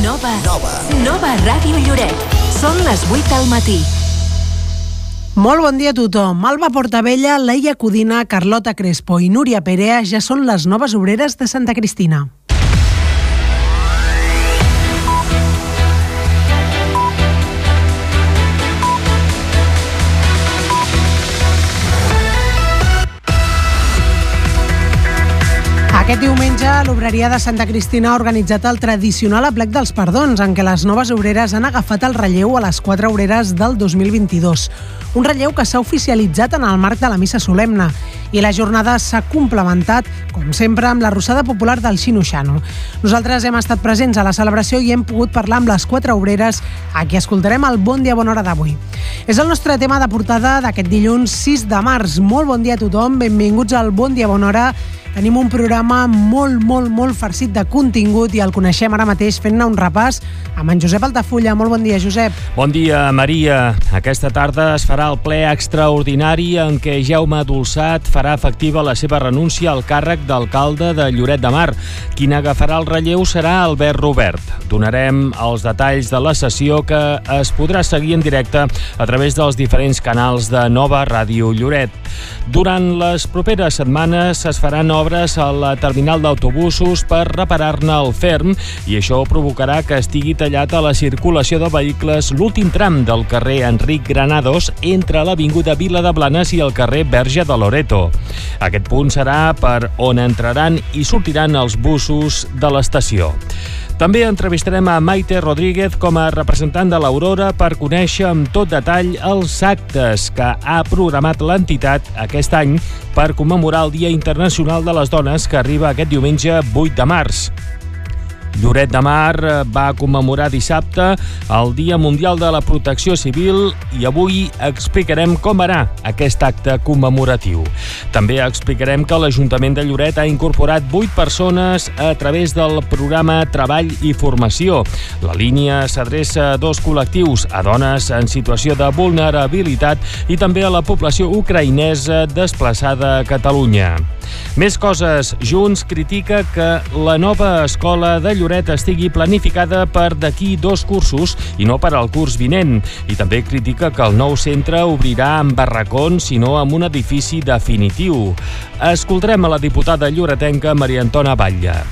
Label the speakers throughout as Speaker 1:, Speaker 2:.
Speaker 1: Nova. Nova. Nova Ràdio Lloret. Són les 8 del matí.
Speaker 2: Molt bon dia a tothom. Alba Portabella, Leia Codina, Carlota Crespo i Núria Perea ja són les noves obreres de Santa Cristina. Aquest diumenge, l'obreria de Santa Cristina ha organitzat el tradicional aplec dels perdons, en què les noves obreres han agafat el relleu a les quatre obreres del 2022. Un relleu que s'ha oficialitzat en el marc de la missa solemne i la jornada s'ha complementat, com sempre, amb la rosada popular del Xino-Xano. Nosaltres hem estat presents a la celebració i hem pogut parlar amb les quatre obreres a qui escoltarem el Bon Dia Bona Hora d'avui. És el nostre tema de portada d'aquest dilluns 6 de març. Molt bon dia a tothom, benvinguts al Bon Dia Bona Hora Tenim un programa molt, molt, molt farcit de contingut i el coneixem ara mateix fent-ne un repàs amb en Josep Altafulla. Molt bon dia, Josep.
Speaker 3: Bon dia, Maria. Aquesta tarda es farà el ple extraordinari en què Jaume Dolçat farà efectiva la seva renúncia al càrrec d'alcalde de Lloret de Mar. Qui n'agafarà el relleu serà Albert Robert. Donarem els detalls de la sessió que es podrà seguir en directe a través dels diferents canals de Nova Ràdio Lloret. Durant les properes setmanes es faran obres a la terminal d'autobusos per reparar-ne el ferm i això provocarà que estigui tallat a la circulació de vehicles l'últim tram del carrer Enric Granados entre l'Avinguda Vila de Blanes i el carrer Verge de Loreto. Aquest punt serà per on entraran i sortiran els busos de l'estació. També entrevistarem a Maite Rodríguez com a representant de l'Aurora per conèixer amb tot detall els actes que ha programat l'entitat aquest any per commemorar el Dia Internacional de les Dones que arriba aquest diumenge 8 de març. Lloret de Mar eh, va commemorar dissabte el Dia Mundial de la Protecció Civil i avui explicarem com anar aquest acte commemoratiu. També explicarem que l'Ajuntament de Lloret ha incorporat 8 persones a través del programa Treball i Formació. La línia s'adreça a dos col·lectius, a dones en situació de vulnerabilitat i també a la població ucraïnesa desplaçada a Catalunya. Més coses. Junts critica que la nova escola de Lloret estigui planificada per d'aquí dos cursos i no per al curs vinent. I també critica que el nou centre obrirà amb barracons i no amb un edifici definitiu. Escoltarem a la diputada lloretenca Maria Antona Batlle.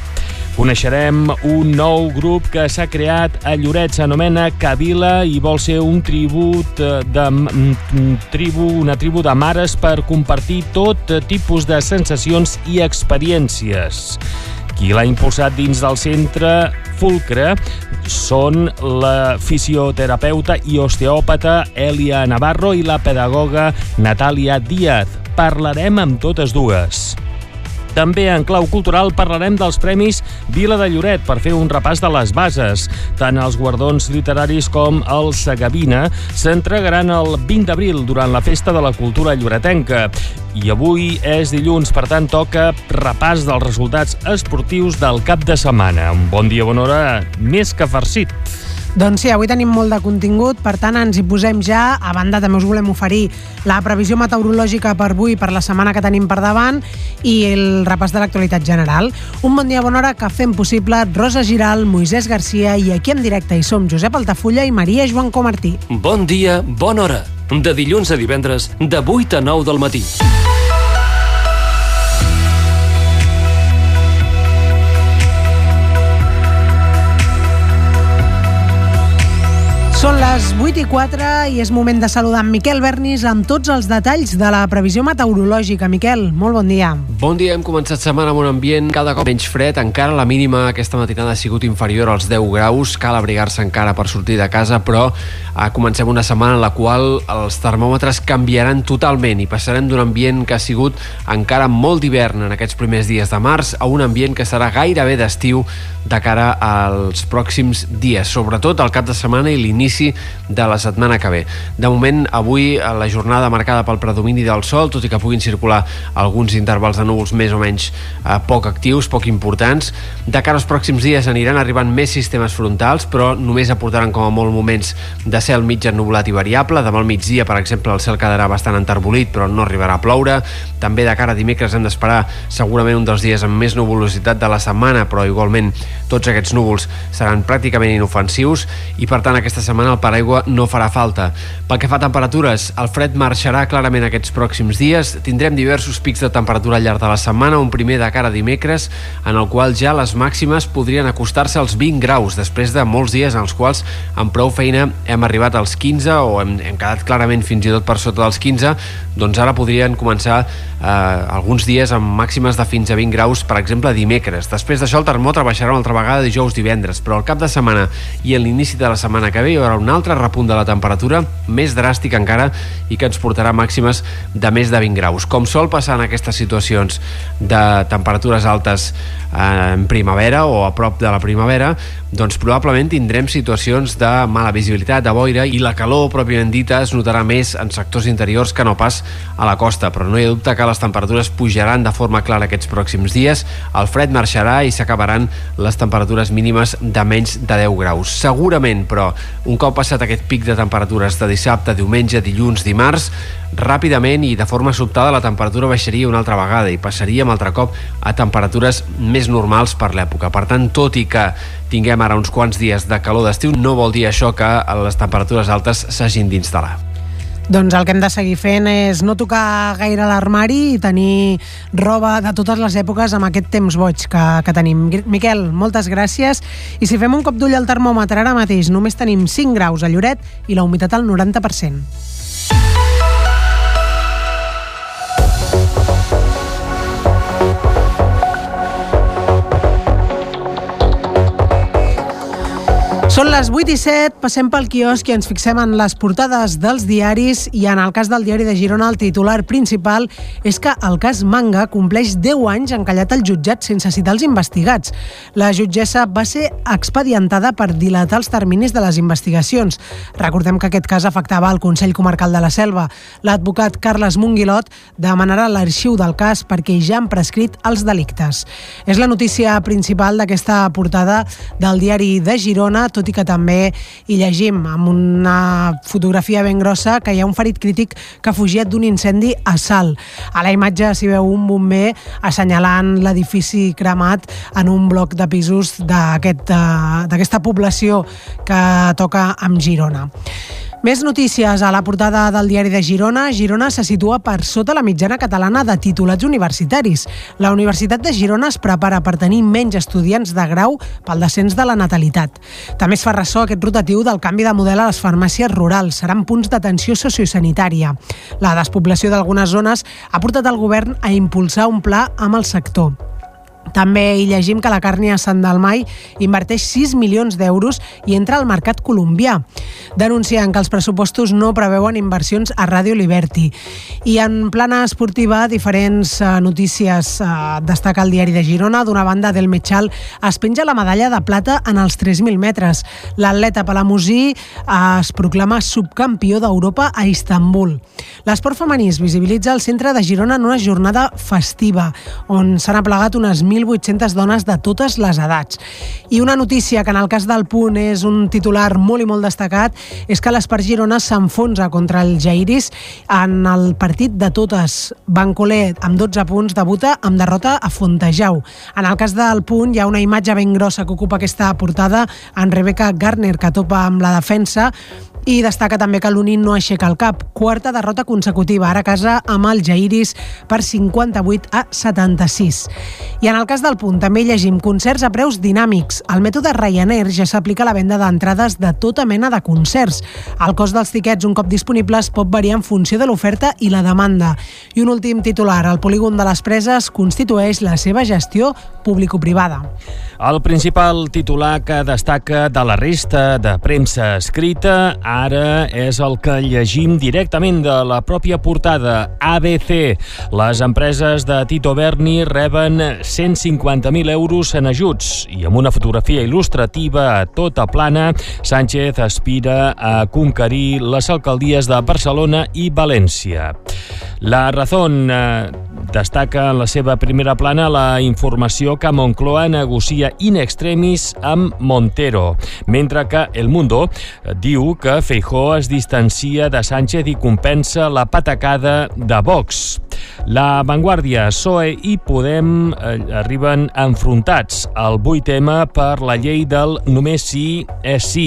Speaker 3: Coneixerem un nou grup que s'ha creat a Lloret, s'anomena Cavila i vol ser un tribut de, un tribu, una tribu de mares per compartir tot tipus de sensacions i experiències. Qui l'ha impulsat dins del centre Fulcre són la fisioterapeuta i osteòpata Elia Navarro i la pedagoga Natàlia Díaz. Parlarem amb totes dues. També en clau cultural parlarem dels Premis Vila de Lloret per fer un repàs de les bases. Tant els guardons literaris com el Sagavina s'entregaran el 20 d'abril durant la Festa de la Cultura Lloretenca. I avui és dilluns, per tant toca repàs dels resultats esportius del cap de setmana. Un bon dia, bona hora, més que farcit.
Speaker 2: Doncs sí, avui tenim molt de contingut, per tant ens hi posem ja. A banda també us volem oferir la previsió meteorològica per avui, per la setmana que tenim per davant i el repàs de l'actualitat general. Un bon dia, bona hora, que fem possible Rosa Giral, Moisès Garcia i aquí en directe hi som Josep Altafulla i Maria Joan Comartí.
Speaker 4: Bon dia, bona hora. De dilluns a divendres, de 8 a 9 del matí.
Speaker 2: Les 8 i 4 i és moment de saludar en Miquel Bernis amb tots els detalls de la previsió meteorològica. Miquel, molt bon dia.
Speaker 5: Bon dia, hem començat setmana amb un ambient cada cop menys fred. Encara la mínima aquesta matinada ha sigut inferior als 10 graus. Cal abrigar-se encara per sortir de casa, però eh, comencem una setmana en la qual els termòmetres canviaran totalment i passarem d'un ambient que ha sigut encara molt d'hivern en aquests primers dies de març a un ambient que serà gairebé d'estiu de cara als pròxims dies, sobretot al cap de setmana i l'inici de la setmana que ve. De moment, avui la jornada marcada pel predomini del sol, tot i que puguin circular alguns intervals de núvols més o menys eh, poc actius, poc importants. De cara als pròxims dies aniran arribant més sistemes frontals, però només aportaran com a molt moments de cel mig ennublat i variable. Demà al migdia, per exemple, el cel quedarà bastant enterbolit, però no arribarà a ploure. També de cara a dimecres hem d'esperar segurament un dels dies amb més nuvolositat de la setmana, però igualment tots aquests núvols seran pràcticament inofensius i per tant aquesta setmana el paraigua no farà falta. Pel que fa a temperatures, el fred marxarà clarament aquests pròxims dies. Tindrem diversos pics de temperatura al llarg de la setmana, un primer de cara a dimecres, en el qual ja les màximes podrien acostar-se als 20 graus, després de molts dies en els quals amb prou feina hem arribat als 15 o hem, hem quedat clarament fins i tot per sota dels 15, doncs ara podrien començar eh, alguns dies amb màximes de fins a 20 graus, per exemple dimecres. Després d'això el termòmetre baixarà una altra vegada dijous divendres, però al cap de setmana i a l'inici de la setmana que ve hi haurà un altre repunt de la temperatura, més dràstic encara, i que ens portarà màximes de més de 20 graus. Com sol passar en aquestes situacions de temperatures altes eh, en primavera o a prop de la primavera, doncs probablement tindrem situacions de mala visibilitat, de boira, i la calor pròpiament dita es notarà més en sectors interiors que no pas a la costa, però no hi ha dubte que les temperatures pujaran de forma clara aquests pròxims dies, el fred marxarà i s'acabaran les temperatures mínimes de menys de 10 graus. Segurament, però, un cop passat aquest pic de temperatures de dissabte, diumenge, dilluns, dimarts, ràpidament i de forma sobtada la temperatura baixaria una altra vegada i passaríem altre cop a temperatures més normals per l'època. Per tant, tot i que tinguem ara uns quants dies de calor d'estiu, no vol dir això que les temperatures altes s'hagin d'instal·lar.
Speaker 2: Doncs el que hem de seguir fent és no tocar gaire l'armari i tenir roba de totes les èpoques amb aquest temps boig que, que tenim. Miquel, moltes gràcies. I si fem un cop d'ull al termòmetre ara mateix, només tenim 5 graus a Lloret i la humitat al 90%. Són les 8 i 7, passem pel quiosc i ens fixem en les portades dels diaris i en el cas del diari de Girona el titular principal és que el cas Manga compleix 10 anys encallat al jutjat sense citar els investigats. La jutgessa va ser expedientada per dilatar els terminis de les investigacions. Recordem que aquest cas afectava el Consell Comarcal de la Selva. L'advocat Carles Munguilot demanarà l'arxiu del cas perquè ja han prescrit els delictes. És la notícia principal d'aquesta portada del diari de Girona, tot i que també hi llegim amb una fotografia ben grossa que hi ha un ferit crític que ha fugit d'un incendi a Sal. A la imatge s'hi veu un bomber assenyalant l'edifici cremat en un bloc de pisos eh, d'aquesta aquest, població que toca amb Girona. Més notícies a la portada del diari de Girona. Girona se situa per sota la mitjana catalana de titulats universitaris. La Universitat de Girona es prepara per tenir menys estudiants de grau pel descens de la natalitat. També es fa ressò aquest rotatiu del canvi de model a les farmàcies rurals. Seran punts d'atenció sociosanitària. La despoblació d'algunes zones ha portat el govern a impulsar un pla amb el sector. També hi llegim que la Càrnia Sant Dalmai inverteix 6 milions d'euros i entra al mercat colombià. Denuncien que els pressupostos no preveuen inversions a Ràdio Liberty. I en plana esportiva, diferents eh, notícies eh, destaca el diari de Girona. D'una banda, del Metxal es penja la medalla de plata en els 3.000 metres. L'atleta Palamosí eh, es proclama subcampió d'Europa a Istanbul. L'esport femení es visibilitza al centre de Girona en una jornada festiva, on s'han aplegat unes 1.800 dones de totes les edats. I una notícia que en el cas del punt és un titular molt i molt destacat és que l'Espart Girona s'enfonsa contra el Jairis en el partit de totes. Bancoler, amb 12 punts, debuta amb derrota a Fontejau. En el cas del punt hi ha una imatge ben grossa que ocupa aquesta portada en Rebecca Garner, que topa amb la defensa i destaca també que l'Unin no aixeca el cap. Quarta derrota consecutiva, ara a casa amb el Jairis per 58 a 76. I en el cas del punt també llegim concerts a preus dinàmics. El mètode Ryanair ja s'aplica a la venda d'entrades de tota mena de concerts. El cost dels tiquets un cop disponibles pot variar en funció de l'oferta i la demanda. I un últim titular, el polígon de les preses constitueix la seva gestió público-privada.
Speaker 3: El principal titular que destaca de la resta de premsa escrita ara és el que llegim directament de la pròpia portada ABC. Les empreses de Tito Berni reben 150.000 euros en ajuts i amb una fotografia il·lustrativa a tota plana, Sánchez aspira a conquerir les alcaldies de Barcelona i València. La Razón eh, destaca en la seva primera plana la informació que Moncloa negocia in extremis amb Montero, mentre que El Mundo diu que Feijó es distancia de Sánchez i compensa la patacada de Vox. La Vanguardia, PSOE i Podem eh, arriben enfrontats al 8M per la llei del només sí és sí.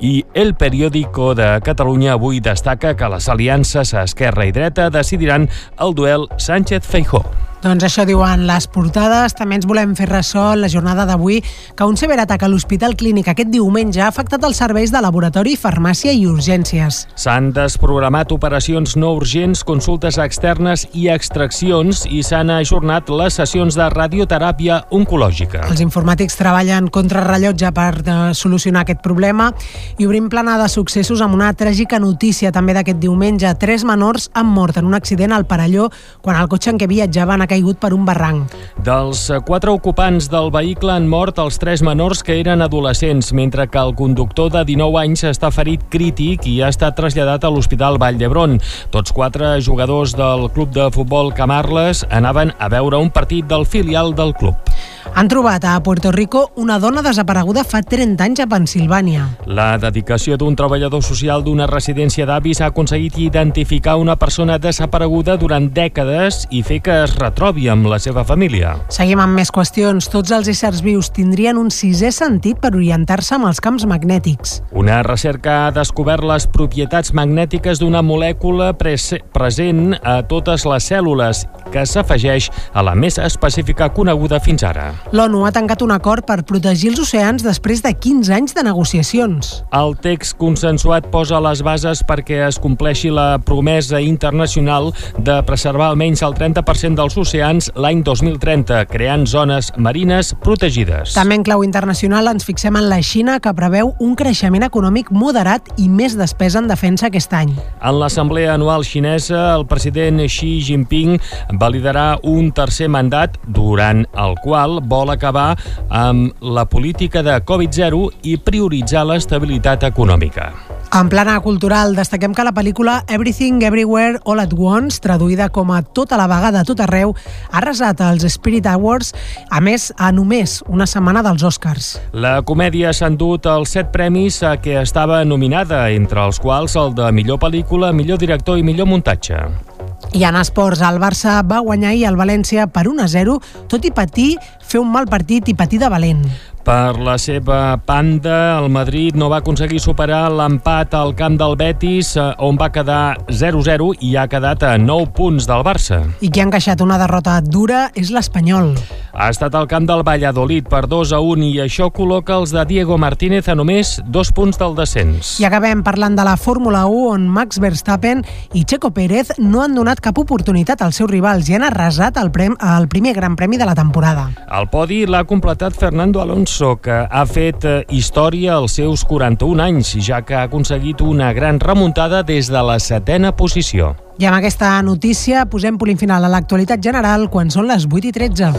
Speaker 3: I El Periódico de Catalunya avui destaca que les aliances a esquerra i dreta decidiran el duel Sánchez-Feijó.
Speaker 2: Doncs això diuen les portades. També ens volem fer ressò la jornada d'avui que un ciberatac a l'Hospital Clínic aquest diumenge ha afectat els serveis de laboratori, farmàcia i urgències.
Speaker 3: S'han desprogramat operacions no urgents, consultes externes i extraccions i s'han ajornat les sessions de radioteràpia oncològica.
Speaker 2: Els informàtics treballen contra rellotge per de, solucionar aquest problema i obrim plana de successos amb una tràgica notícia també d'aquest diumenge. Tres menors han mort en un accident al Parelló quan el cotxe en què viatjaven caigut per un barranc.
Speaker 3: Dels quatre ocupants del vehicle han mort els tres menors que eren adolescents, mentre que el conductor de 19 anys està ferit crític i ha estat traslladat a l'Hospital Vall d'Hebron. Tots quatre jugadors del club de futbol Camarles anaven a veure un partit del filial del club.
Speaker 2: Han trobat a Puerto Rico una dona desapareguda fa 30 anys a Pensilvània.
Speaker 3: La dedicació d'un treballador social d'una residència d'avis ha aconseguit identificar una persona desapareguda durant dècades i fer que es retrobi amb la seva família.
Speaker 2: Seguim amb més qüestions. Tots els éssers vius tindrien un sisè sentit per orientar-se amb els camps magnètics.
Speaker 3: Una recerca ha descobert les propietats magnètiques d'una molècula present a totes les cèl·lules que s'afegeix a la més específica coneguda fins ara.
Speaker 2: L'ONU ha tancat un acord per protegir els oceans després de 15 anys de negociacions.
Speaker 3: El text consensuat posa les bases perquè es compleixi la promesa internacional de preservar almenys el 30% dels oceans l'any 2030, creant zones marines protegides.
Speaker 2: També en clau internacional ens fixem en la Xina, que preveu un creixement econòmic moderat i més despesa en defensa aquest any.
Speaker 3: En l'Assemblea Anual Xinesa, el president Xi Jinping va liderar un tercer mandat durant el qual vol acabar amb la política de Covid-0 i prioritzar l'estabilitat econòmica.
Speaker 2: En plana cultural, destaquem que la pel·lícula Everything Everywhere All at Once, traduïda com a Tota la vegada, tot arreu, ha resat als Spirit Awards, a més, a només una setmana dels Oscars.
Speaker 3: La comèdia s'ha endut els set premis a què estava nominada, entre els quals el de millor pel·lícula, millor director i millor muntatge.
Speaker 2: I en esports, el Barça va guanyar ahir el València per 1 a 0, tot i patir, fer un mal partit i patir de valent.
Speaker 3: Per la seva banda, el Madrid no va aconseguir superar l'empat al camp del Betis, eh, on va quedar 0-0 i ha quedat a 9 punts del Barça.
Speaker 2: I qui ha encaixat una derrota dura és l'Espanyol.
Speaker 3: Ha estat al camp del Valladolid per 2 a 1 i això col·loca els de Diego Martínez a només dos punts del descens.
Speaker 2: I acabem parlant de la Fórmula 1 on Max Verstappen i Checo Pérez no han donat cap oportunitat als seus rivals i han arrasat el, prem, el primer gran premi de la temporada.
Speaker 3: El podi l'ha completat Fernando Alonso, que ha fet eh, història als seus 41 anys, ja que ha aconseguit una gran remuntada des de la setena posició.
Speaker 2: I amb aquesta notícia posem punt final a l'actualitat general quan són les 8 i 13.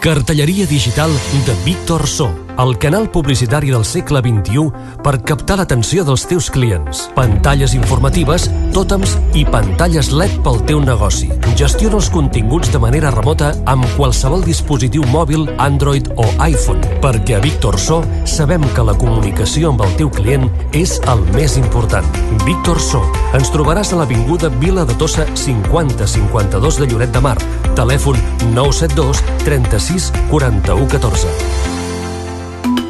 Speaker 6: Cartelleria digital de Víctor So, el canal publicitari del segle XXI per captar l'atenció dels teus clients. Pantalles informatives, tòtems i pantalles LED pel teu negoci. Gestiona els continguts de manera remota amb qualsevol dispositiu mòbil, Android o iPhone, perquè a Víctor So sabem que la comunicació amb el teu client és el més important. Víctor So. Ens trobaràs a l'Avinguda Vila de Tossa 5052 de Lloret de Mar. Telèfon 972 36 41 14.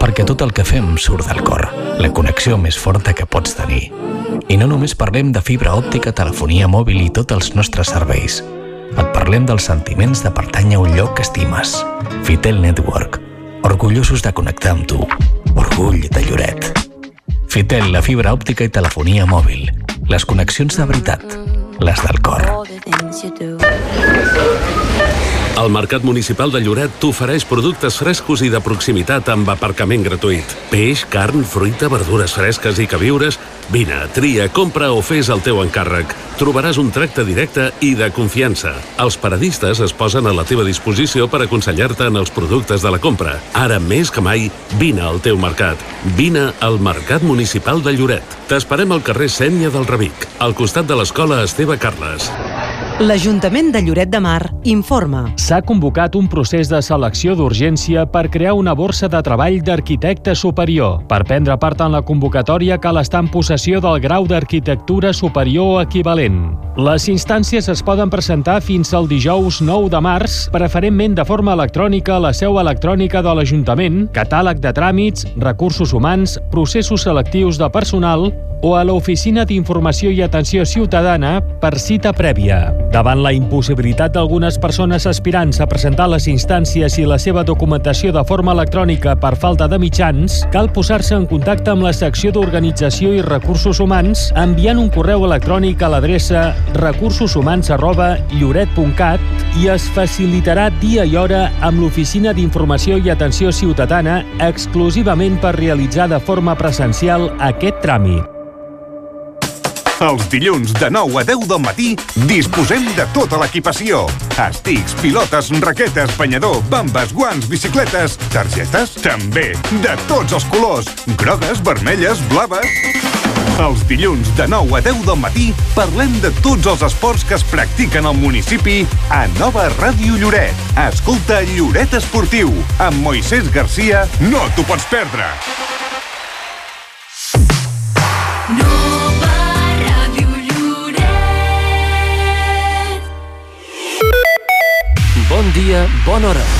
Speaker 7: Perquè tot el que fem surt del cor, la connexió més forta que pots tenir. I no només parlem de fibra òptica, telefonia mòbil i tots els nostres serveis. Et parlem dels sentiments de pertànyer a un lloc que estimes. Fitel Network. Orgullosos de connectar amb tu. Orgull de Lloret. Fitel, la fibra òptica i telefonia mòbil. Les connexions de veritat. Les del cor.
Speaker 8: El Mercat Municipal de Lloret t'ofereix productes frescos i de proximitat amb aparcament gratuït. Peix, carn, fruita, verdures fresques i queviures. Vine, tria, compra o fes el teu encàrrec. Trobaràs un tracte directe i de confiança. Els paradistes es posen a la teva disposició per aconsellar-te en els productes de la compra. Ara més que mai, vine al teu mercat. Vine al Mercat Municipal de Lloret. T'esperem al carrer Sènia del Revic, al costat de l'escola Esteve Carles.
Speaker 9: L'Ajuntament de Lloret de Mar informa.
Speaker 3: S'ha convocat un procés de selecció d'urgència per crear una borsa de treball d'arquitecte superior. Per prendre part en la convocatòria cal estar en possessió del grau d'arquitectura superior equivalent. Les instàncies es poden presentar fins al dijous 9 de març, preferentment de forma electrònica a la seu electrònica de l'Ajuntament, catàleg de tràmits, recursos humans, processos selectius de personal o a l'Oficina d'Informació i Atenció Ciutadana per cita prèvia. Davant la impossibilitat d'algunes persones aspirants a presentar les instàncies i la seva documentació de forma electrònica per falta de mitjans, cal posar-se en contacte amb la secció d'Organització i Recursos Humans enviant un correu electrònic a l'adreça recursoshumans arroba lloret.cat i es facilitarà dia i hora amb l'Oficina d'Informació i Atenció Ciutadana exclusivament per realitzar de forma presencial aquest tràmit.
Speaker 10: Els dilluns de 9 a 10 del matí disposem de tota l'equipació. Estics, pilotes, raquetes, banyador, bambes, guants, bicicletes, targetes, també, de tots els colors, grogues, vermelles, blaves... Els dilluns de 9 a 10 del matí parlem de tots els esports que es practiquen al municipi a Nova Ràdio Lloret. Escolta Lloret Esportiu amb Moisès Garcia. No t'ho pots perdre!
Speaker 4: Bon dia, bona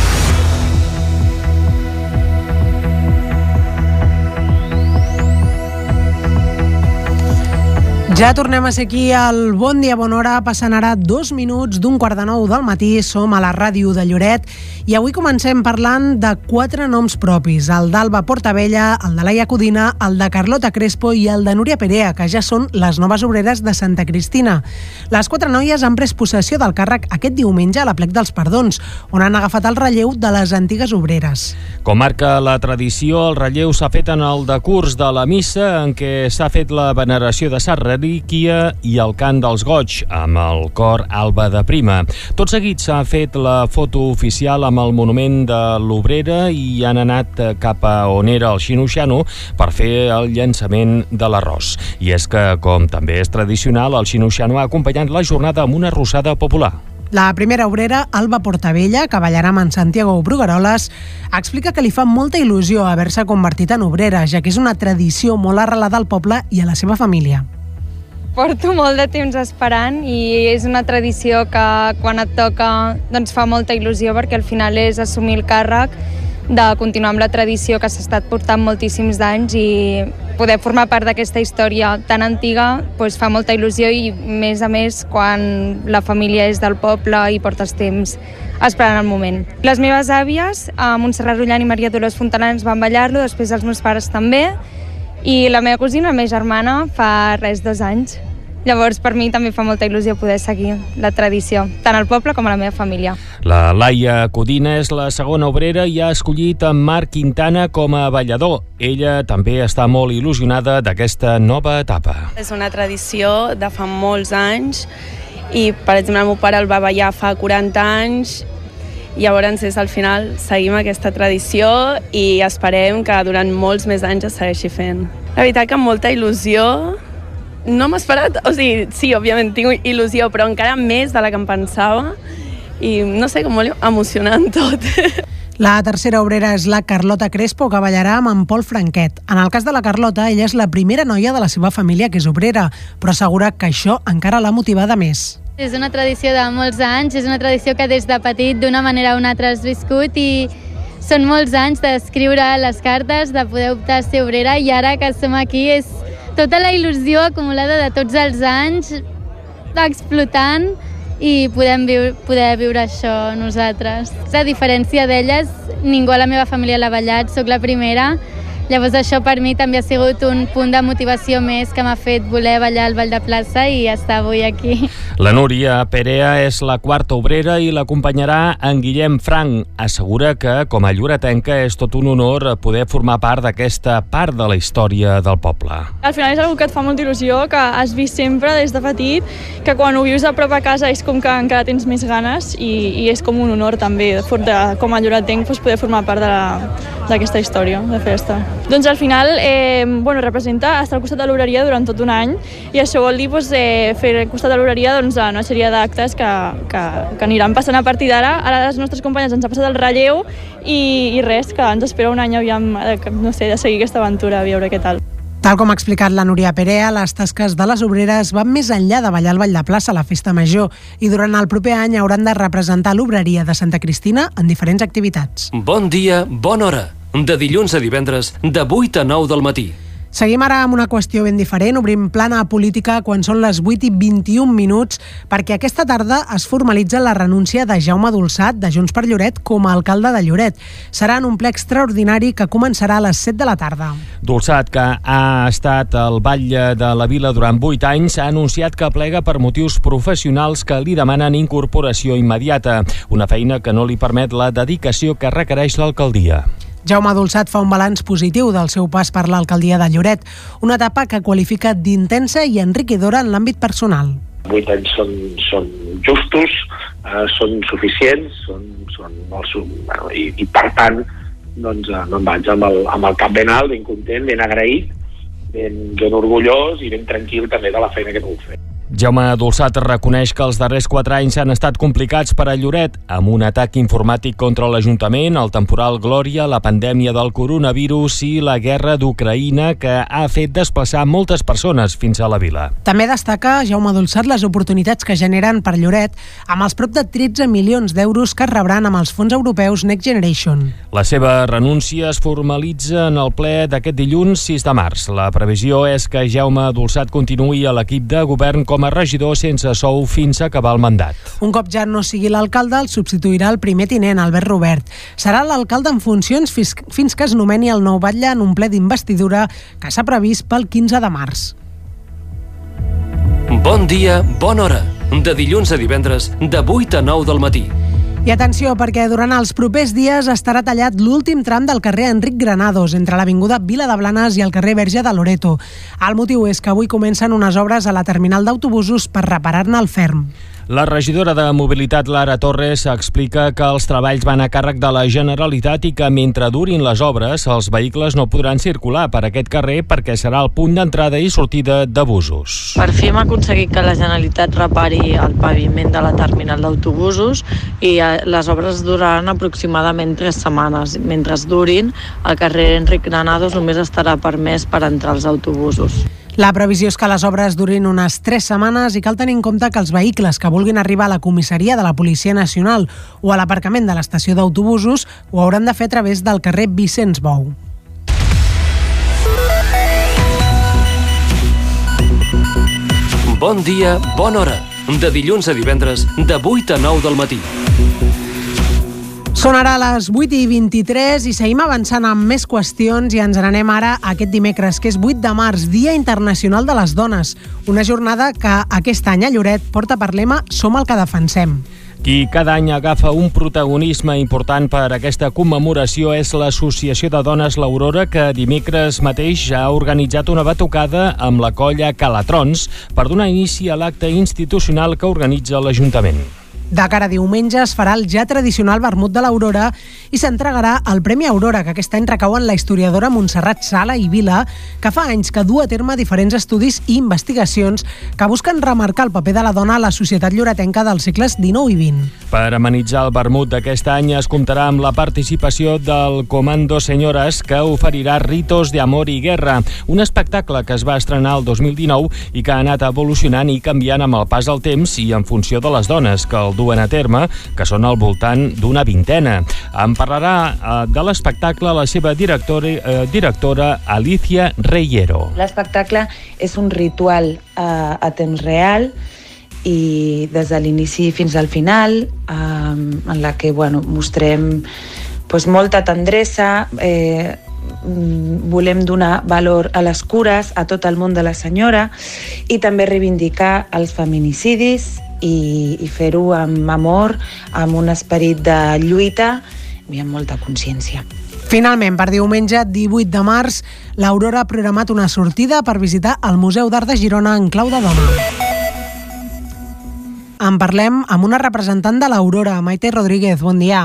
Speaker 2: Ja tornem a ser aquí al Bon Dia Bona Hora, passant ara dos minuts d'un quart de nou del matí. Som a la ràdio de Lloret i avui comencem parlant de quatre noms propis. El d'Alba Portavella, el de Laia Codina, el de Carlota Crespo i el de Núria Perea, que ja són les noves obreres de Santa Cristina. Les quatre noies han pres possessió del càrrec aquest diumenge a la plec dels Perdons, on han agafat el relleu de les antigues obreres.
Speaker 3: Com marca la tradició, el relleu s'ha fet en el decurs de la missa en què s'ha fet la veneració de Sant relíquia i el cant dels goig, amb el cor Alba de Prima. Tot seguit s'ha fet la foto oficial amb el monument de l'Obrera i han anat cap a on era el Xinoxano per fer el llançament de l'arròs. I és que, com també és tradicional, el Xinoxano ha acompanyat la jornada amb una rossada popular.
Speaker 2: La primera obrera, Alba Portavella, que ballarà amb Santiago Brugaroles, explica que li fa molta il·lusió haver-se convertit en obrera, ja que és una tradició molt arrelada al poble i a la seva família.
Speaker 11: Porto molt de temps esperant i és una tradició que quan et toca doncs fa molta il·lusió perquè al final és assumir el càrrec de continuar amb la tradició que s'ha estat portant moltíssims d'anys i poder formar part d'aquesta història tan antiga doncs fa molta il·lusió i més a més quan la família és del poble i portes temps esperant el moment. Les meves àvies, Montserrat Rullant i Maria Dolors Fontanans van ballar-lo, després els meus pares també, i la meva cosina, la meva germana, fa res, dos anys. Llavors, per mi també fa molta il·lusió poder seguir la tradició, tant al poble com a la meva família.
Speaker 3: La Laia Codina és la segona obrera i ha escollit en Marc Quintana com a ballador. Ella també està molt il·lusionada d'aquesta nova etapa.
Speaker 12: És una tradició de fa molts anys i, per exemple, el meu pare el va ballar fa 40 anys Llavors, és al final, seguim aquesta tradició i esperem que durant molts més anys es segueixi fent. La veritat que amb molta il·lusió no m'he esperat, o sigui, sí, òbviament tinc il·lusió, però encara més de la que em pensava i no sé, com molt emocionant tot.
Speaker 2: La tercera obrera és la Carlota Crespo, que ballarà amb en Pol Franquet. En el cas de la Carlota, ella és la primera noia de la seva família que és obrera, però assegura que això encara l'ha motivada més.
Speaker 13: És una tradició de molts anys, és una tradició que des de petit d'una manera o una altra has viscut i són molts anys d'escriure les cartes, de poder optar a ser obrera i ara que som aquí és tota la il·lusió acumulada de tots els anys explotant i podem viure, poder viure això nosaltres. A diferència d'elles, ningú a la meva família l'ha ballat, sóc la primera Llavors això per mi també ha sigut un punt de motivació més que m'ha fet voler ballar al Ball de Plaça i estar avui aquí.
Speaker 3: La Núria Perea és la quarta obrera i l'acompanyarà en Guillem Frank. Assegura que, com a lloretenca, és tot un honor poder formar part d'aquesta part de la història del poble.
Speaker 14: Al final és una que et fa molta il·lusió, que has vist sempre des de petit, que quan ho vius a prop a casa és com que encara tens més ganes i, i és com un honor també, de, com a lloretenc, doncs, poder formar part d'aquesta història de festa. Doncs al final eh, bueno, representa estar al costat de l'obreria durant tot un any i això vol dir doncs, eh, fer al costat de l'obreria doncs, una sèrie d'actes que, que, que aniran passant a partir d'ara. Ara les nostres companyes ens ha passat el relleu i, i res, que ens espera un any aviam, no sé, de seguir aquesta aventura, a veure què tal.
Speaker 2: Tal com ha explicat la Núria Perea, les tasques de les obreres van més enllà de ballar al Vall de Plaça a la Festa Major i durant el proper any hauran de representar l'obreria de Santa Cristina en diferents activitats.
Speaker 4: Bon dia, bona hora de dilluns a divendres, de 8 a 9 del matí.
Speaker 2: Seguim ara amb una qüestió ben diferent. Obrim plana política quan són les 8 i 21 minuts perquè aquesta tarda es formalitza la renúncia de Jaume Dolçat de Junts per Lloret com a alcalde de Lloret. Serà en un ple extraordinari que començarà a les 7 de la tarda.
Speaker 3: Dolçat, que ha estat al batlle de la vila durant 8 anys, ha anunciat que plega per motius professionals que li demanen incorporació immediata, una feina que no li permet la dedicació que requereix l'alcaldia.
Speaker 2: Jaume Dolçat fa un balanç positiu del seu pas per l'alcaldia de Lloret, una etapa que qualifica d'intensa i enriquidora en l'àmbit personal.
Speaker 15: Vuit anys són, són justos, eh, són suficients, són, són molt, bueno, i, i per tant doncs, eh, no em vaig amb el, amb el cap ben alt, ben content, ben agraït, ben, ben orgullós i ben tranquil també de la feina que puc fer.
Speaker 3: Jaume Dolçat reconeix que els darrers quatre anys han estat complicats per a Lloret, amb un atac informàtic contra l'Ajuntament, el temporal Glòria, la pandèmia del coronavirus i la guerra d'Ucraïna, que ha fet desplaçar moltes persones fins a la vila.
Speaker 2: També destaca Jaume Dolçat les oportunitats que generen per Lloret amb els prop de 13 milions d'euros que es rebran amb els fons europeus Next Generation.
Speaker 3: La seva renúncia es formalitza en el ple d'aquest dilluns 6 de març. La previsió és que Jaume Dolçat continuï a l'equip de govern com com a regidor sense sou fins a acabar el mandat.
Speaker 2: Un cop ja no sigui l'alcalde, el substituirà el primer tinent, Albert Robert. Serà l'alcalde en funcions fins que es nomeni el nou batlle en un ple d'investidura que s'ha previst pel 15 de març.
Speaker 4: Bon dia, bona hora. De dilluns a divendres, de 8 a 9 del matí.
Speaker 2: I atenció, perquè durant els propers dies estarà tallat l'últim tram del carrer Enric Granados, entre l'Avinguda Vila de Blanes i el carrer Verge de Loreto. El motiu és que avui comencen unes obres a la terminal d'autobusos per reparar-ne el ferm.
Speaker 3: La regidora de Mobilitat, Lara Torres, explica que els treballs van a càrrec de la Generalitat i que mentre durin les obres, els vehicles no podran circular per aquest carrer perquè serà el punt d'entrada i sortida de busos.
Speaker 16: Per fi hem aconseguit que la Generalitat repari el paviment de la terminal d'autobusos i eh, les obres duraran aproximadament tres setmanes. Mentre durin, el carrer Enric Granados només estarà permès per entrar els autobusos.
Speaker 2: La previsió és que les obres durin unes 3 setmanes i cal tenir en compte que els vehicles que vulguin arribar a la comissaria de la Policia Nacional o a l'aparcament de l'estació d'autobusos ho hauran de fer a través del carrer Vicenç Bou.
Speaker 4: Bon dia, bona hora. De dilluns a divendres, de 8 a 9 del matí.
Speaker 2: Són ara les 8 i 23 i seguim avançant amb més qüestions i ens n'anem ara aquest dimecres, que és 8 de març, Dia Internacional de les Dones. Una jornada que aquest any a Lloret porta per lema Som el que defensem.
Speaker 3: Qui cada any agafa un protagonisme important per aquesta commemoració és l'Associació de Dones L'Aurora, que dimecres mateix ha organitzat una batucada amb la colla Calatrons per donar inici a l'acte institucional que organitza l'Ajuntament.
Speaker 2: De cara a diumenge es farà el ja tradicional vermut de l'Aurora i s'entregarà el Premi Aurora, que aquest any recau en la historiadora Montserrat Sala i Vila, que fa anys que du a terme diferents estudis i investigacions que busquen remarcar el paper de la dona a la societat lloretenca dels segles XIX i XX.
Speaker 3: Per amenitzar el vermut d'aquest any es comptarà amb la participació del Comando Senyores, que oferirà Ritos de Amor i Guerra, un espectacle que es va estrenar el 2019 i que ha anat evolucionant i canviant amb el pas del temps i en funció de les dones que el duen a terme, que són al voltant d'una vintena. En parlarà eh, de l'espectacle la seva directora, eh, directora Alicia Reyero.
Speaker 17: L'espectacle és un ritual eh, a temps real i des de l'inici fins al final, eh, en la que bueno, mostrem pues, molta tendresa, eh, volem donar valor a les cures, a tot el món de la senyora i també reivindicar els feminicidis i, i fer-ho amb amor, amb un esperit de lluita i amb molta consciència.
Speaker 2: Finalment, per diumenge 18 de març, l'Aurora ha programat una sortida per visitar el Museu d'Art de Girona en clau de dona. En parlem amb una representant de l'Aurora, Maite Rodríguez. Bon dia.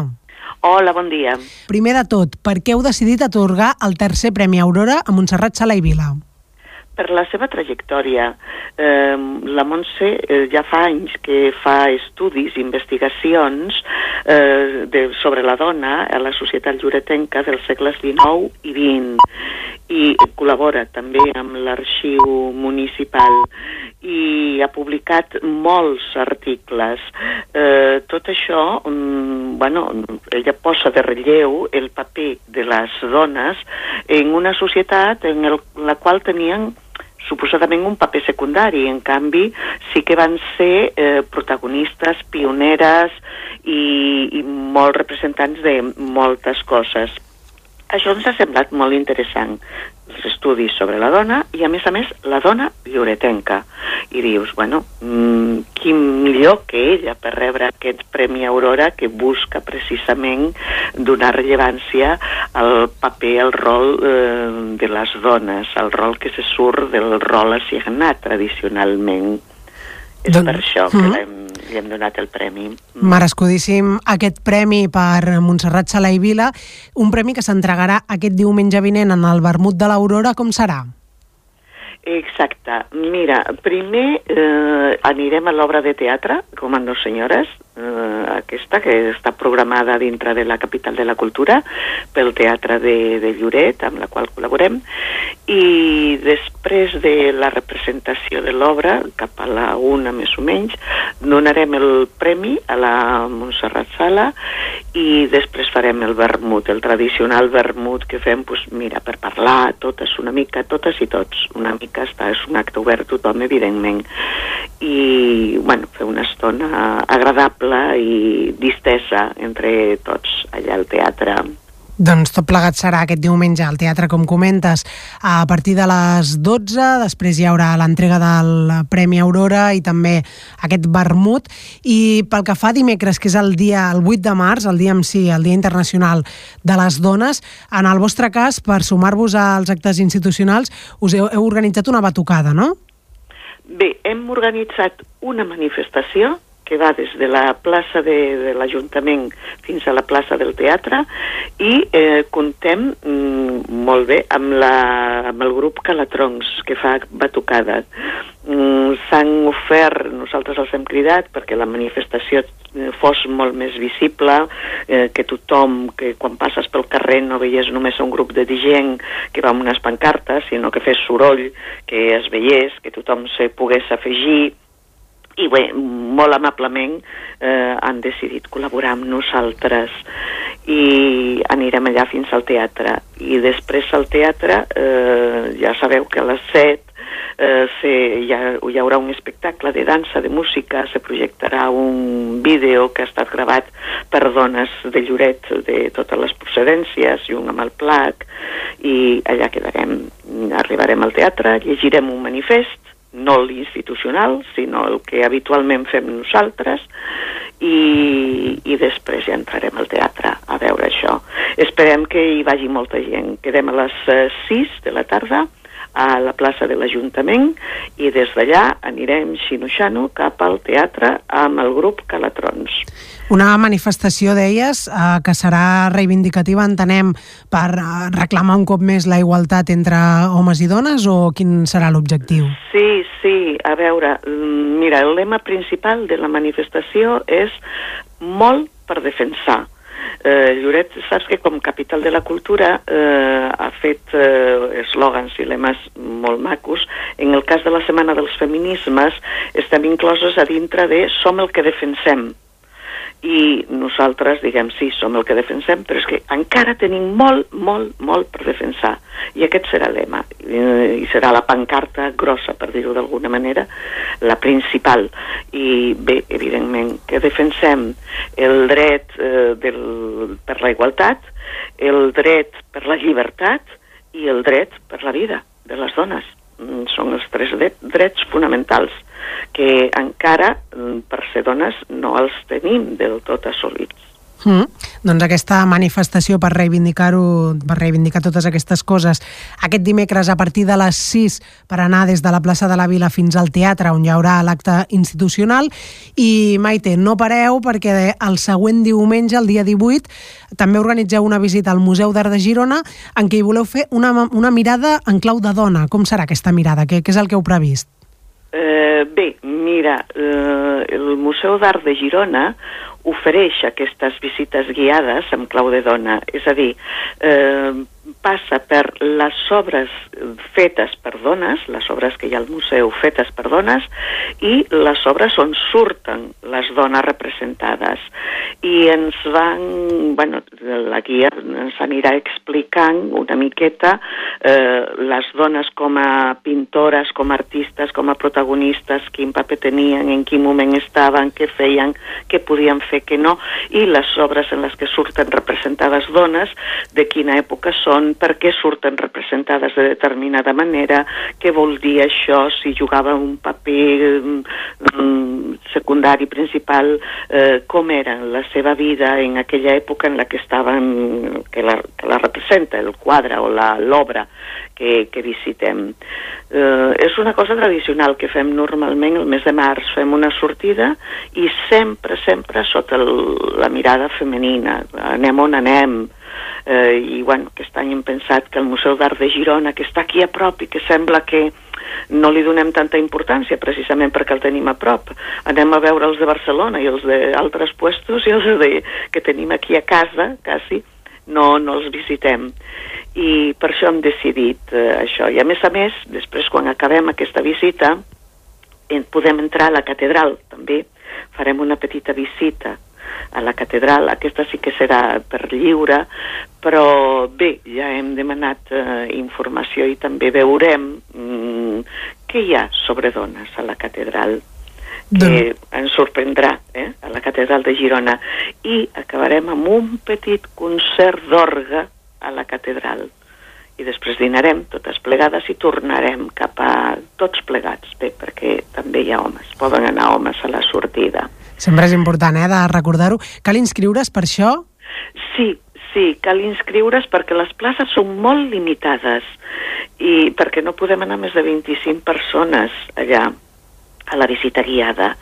Speaker 18: Hola, bon dia.
Speaker 2: Primer de tot, per què heu decidit atorgar el tercer Premi Aurora a Montserrat Sala i Vila?
Speaker 18: Per la seva trajectòria. Eh, la Montse eh, ja fa anys que fa estudis, investigacions eh, de, sobre la dona a la societat lloretenca dels segles XIX i XX i col·labora també amb l'arxiu municipal i ha publicat molts articles. Eh, tot això, um, bueno, ella posa de relleu el paper de les dones en una societat en el, la qual tenien suposadament un paper secundari, en canvi sí que van ser eh, protagonistes, pioneres i, i molt representants de moltes coses. Això ens ha semblat molt interessant, els estudis sobre la dona i, a més a més, la dona lloretenca. I dius, bueno, mmm, qui millor que ella per rebre aquest Premi Aurora que busca precisament donar rellevància al paper, al rol eh, de les dones, al rol que se surt del rol assignat tradicionalment. És Don... per això que mm -hmm li hem donat el premi.
Speaker 2: Merescudíssim aquest premi per Montserrat Sala i Vila, un premi que s'entregarà aquest diumenge vinent en el Vermut de l'Aurora, com serà?
Speaker 18: Exacte. Mira, primer eh, anirem a l'obra de teatre, com en dos senyores, eh, aquesta que està programada dintre de la capital de la cultura pel Teatre de, de Lloret, amb la qual col·laborem, i després de la representació de l'obra, cap a la una més o menys, donarem el premi a la Montserrat Sala i després farem el vermut, el tradicional vermut que fem, pues, mira, per parlar totes una mica, totes i tots, una mica està, és un acte obert tothom, evidentment, i, bueno, fer una estona agradable i distesa entre tots allà al teatre.
Speaker 2: Doncs tot plegat serà aquest diumenge al teatre, com comentes, a partir de les 12. Després hi haurà l'entrega del Premi Aurora i també aquest vermut. I pel que fa a dimecres, que és el dia el 8 de març, el dia en si, el Dia Internacional de les Dones, en el vostre cas, per sumar-vos als actes institucionals, us heu, heu organitzat una batucada, no?
Speaker 18: Bé, hem organitzat una manifestació que va des de la plaça de, de l'Ajuntament fins a la plaça del Teatre i eh, contem mm, molt bé amb, la, amb el grup Calatroncs que fa batucada. Mm, S'han ofert, nosaltres els hem cridat perquè la manifestació eh, fos molt més visible, eh, que tothom, que quan passes pel carrer no veiés només un grup de gent que va amb unes pancartes, sinó que fes soroll, que es veiés, que tothom se pogués afegir, i bé, molt amablement eh, han decidit col·laborar amb nosaltres. I anirem allà fins al teatre. I després al teatre eh, ja sabeu que a les 7 eh, se, hi, ha, hi haurà un espectacle de dansa, de música, se projectarà un vídeo que ha estat gravat per dones de Lloret de totes les procedències i un amb el plac. I allà quedarem, arribarem al teatre, llegirem un manifest no l'institucional, sinó el que habitualment fem nosaltres, i, i després ja entrarem al teatre a veure això. Esperem que hi vagi molta gent. Quedem a les 6 eh, de la tarda a la plaça de l'Ajuntament i des d'allà anirem xinoxano cap al teatre amb el grup Calatrons.
Speaker 2: Una manifestació d'elles eh, que serà reivindicativa, entenem, per eh, reclamar un cop més la igualtat entre homes i dones o quin serà l'objectiu?
Speaker 18: Sí, sí, a veure, mm, mira, el lema principal de la manifestació és molt per defensar Eh, Lloret, saps que com capital de la cultura eh, ha fet eh, eslògans i lemes molt macos. En el cas de la Setmana dels Feminismes estem inclosos a dintre de Som el que defensem. I nosaltres, diguem, sí, som el que defensem, però és que encara tenim molt, molt, molt per defensar. I aquest serà el lema, i serà la pancarta grossa, per dir-ho d'alguna manera, la principal. I bé, evidentment, que defensem el dret eh, del, per la igualtat, el dret per la llibertat i el dret per la vida de les dones. Mm, són els tres drets fonamentals que encara, mm, per ser dones, no els tenim del tot assolits.
Speaker 2: Mm. Doncs aquesta manifestació per reivindicar-ho, per reivindicar totes aquestes coses, aquest dimecres a partir de les 6 per anar des de la plaça de la Vila fins al teatre on hi haurà l'acte institucional i Maite, no pareu perquè el següent diumenge, el dia 18, també organitzeu una visita al Museu d'Art de Girona en què hi voleu fer una, una mirada en clau de dona. Com serà aquesta mirada? Què, què és el que heu previst?
Speaker 18: Eh, bé, mira, eh, el Museu d'Art de Girona ofereix aquestes visites guiades amb clau de dona, és a dir, eh, passa per les obres fetes per dones, les obres que hi ha al museu fetes per dones, i les obres on surten les dones representades. I ens van, bueno, la guia ens anirà explicant una miqueta eh, les dones com a pintores, com a artistes, com a protagonistes, quin paper tenien, en quin moment estaven, què feien, què podien fer, què no, i les obres en les que surten representades dones, de quina època són, per què surten representades de determinada manera, què vol dir això, si jugava un paper um, secundari, principal, eh, com era la seva vida en aquella època en la que estaven, que la, que la representa, el quadre o l'obra que, que visitem. Eh, és una cosa tradicional que fem normalment el mes de març, fem una sortida i sempre, sempre sota el, la mirada femenina, anem on anem, eh, i bueno, aquest any hem pensat que el Museu d'Art de Girona, que està aquí a prop i que sembla que no li donem tanta importància precisament perquè el tenim a prop. Anem a veure els de Barcelona i els d'altres puestos i els de, que tenim aquí a casa, quasi, no, no els visitem. I per això hem decidit eh, això. I a més a més, després quan acabem aquesta visita, podem entrar a la catedral també, farem una petita visita a la catedral. Aquesta sí que serà per lliure, però bé, ja hem demanat eh, informació i també veurem mm, què hi ha sobre dones a la catedral que doncs... ens sorprendrà eh, a la catedral de Girona i acabarem amb un petit concert d'orga a la catedral i després dinarem totes plegades i tornarem cap a tots plegats, bé, perquè també hi ha homes, poden anar homes a la sortida.
Speaker 2: Sempre és important, eh, de recordar-ho. Cal inscriure's per això?
Speaker 18: Sí, sí, cal inscriure's perquè les places són molt limitades i perquè no podem anar més de 25 persones allà a la visita guiada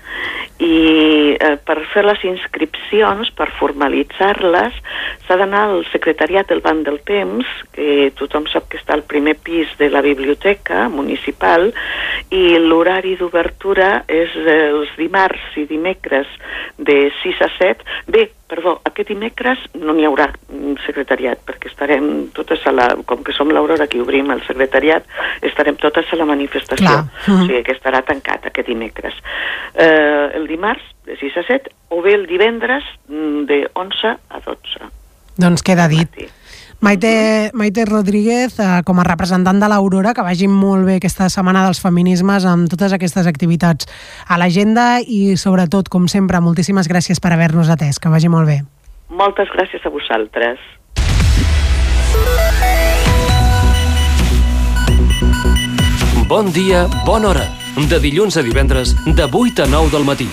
Speaker 18: i eh, per fer les inscripcions, per formalitzar-les, s'ha d'anar al secretariat del Banc del Temps, que tothom sap que està al primer pis de la biblioteca municipal, i l'horari d'obertura és els dimarts i dimecres de 6 a 7. Bé, perdó, aquest dimecres no n'hi haurà secretariat, perquè estarem totes a la... Com que som l'Aurora que obrim el secretariat, estarem totes a la manifestació. Clar. O sigui que estarà tancat aquest dimecres. Eh, el dimarts, de 6 a 7, o bé el divendres, mm, de 11 a 12.
Speaker 2: Doncs queda dit. Maite, Maite Rodríguez, eh, com a representant de l'Aurora, que vagi molt bé aquesta setmana dels feminismes amb totes aquestes activitats a l'agenda i, sobretot, com sempre, moltíssimes gràcies per haver-nos atès. Que vagi molt bé.
Speaker 18: Moltes gràcies a vosaltres.
Speaker 4: Bon dia, bona hora. De dilluns a divendres, de 8 a 9 del matí.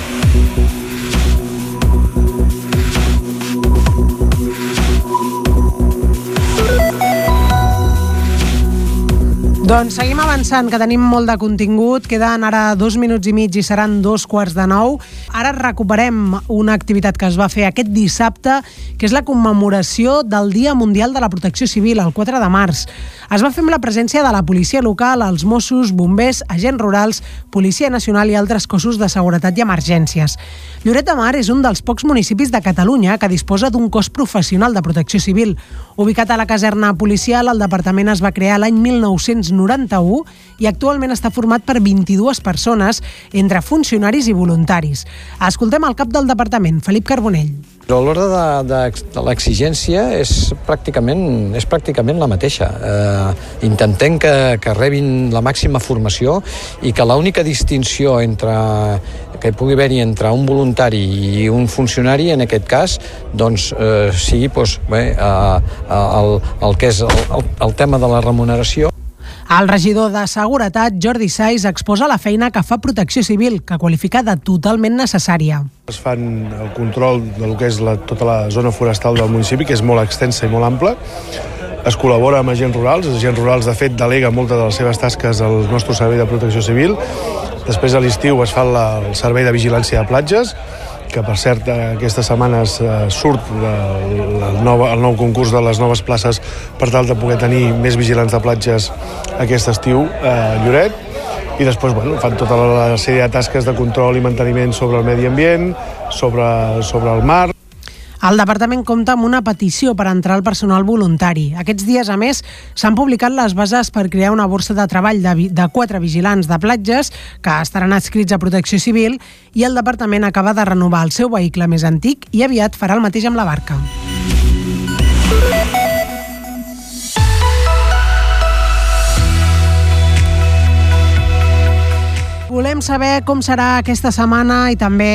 Speaker 2: Doncs seguim avançant, que tenim molt de contingut. Queden ara dos minuts i mig i seran dos quarts de nou. Ara recuperem una activitat que es va fer aquest dissabte, que és la commemoració del Dia Mundial de la Protecció Civil, el 4 de març. Es va fer amb la presència de la policia local, els Mossos, bombers, agents rurals, Policia Nacional i altres cossos de seguretat i emergències. Lloret de Mar és un dels pocs municipis de Catalunya que disposa d'un cos professional de protecció civil. Ubicat a la caserna policial, el departament es va crear l'any 1991 i actualment està format per 22 persones entre funcionaris i voluntaris. Escoltem el cap del departament, Felip Carbonell.
Speaker 19: L'ordre de, de, de l'exigència és pràcticament, és pràcticament la mateixa. Eh, intentem que, que rebin la màxima formació i que l'única distinció entre que pugui haver-hi entre un voluntari i un funcionari, en aquest cas, doncs, eh, sigui doncs, bé, eh, el, el que és el, el, el tema de la remuneració
Speaker 2: el regidor de Seguretat, Jordi Saiz, exposa la feina que fa Protecció Civil, que qualifica de totalment necessària.
Speaker 20: Es fan el control del que és la, tota la zona forestal del municipi, que és molt extensa i molt ampla. Es col·labora amb agents rurals. Els agents rurals, de fet, delega moltes de les seves tasques al nostre servei de protecció civil. Després, a l'estiu, es fa la, el servei de vigilància de platges que per cert aquestes setmanes eh, surt el, el, nou, el nou concurs de les noves places per tal de poder tenir més vigilants de platges aquest estiu a Lloret i després bueno, fan tota la sèrie de tasques de control i manteniment sobre el medi ambient, sobre, sobre el mar.
Speaker 2: El departament compta amb una petició per entrar al personal voluntari. Aquests dies, a més, s'han publicat les bases per crear una borsa de treball de, de quatre vigilants de platges que estaran adscrits a Protecció Civil i el departament acaba de renovar el seu vehicle més antic i aviat farà el mateix amb la barca. Volem saber com serà aquesta setmana i també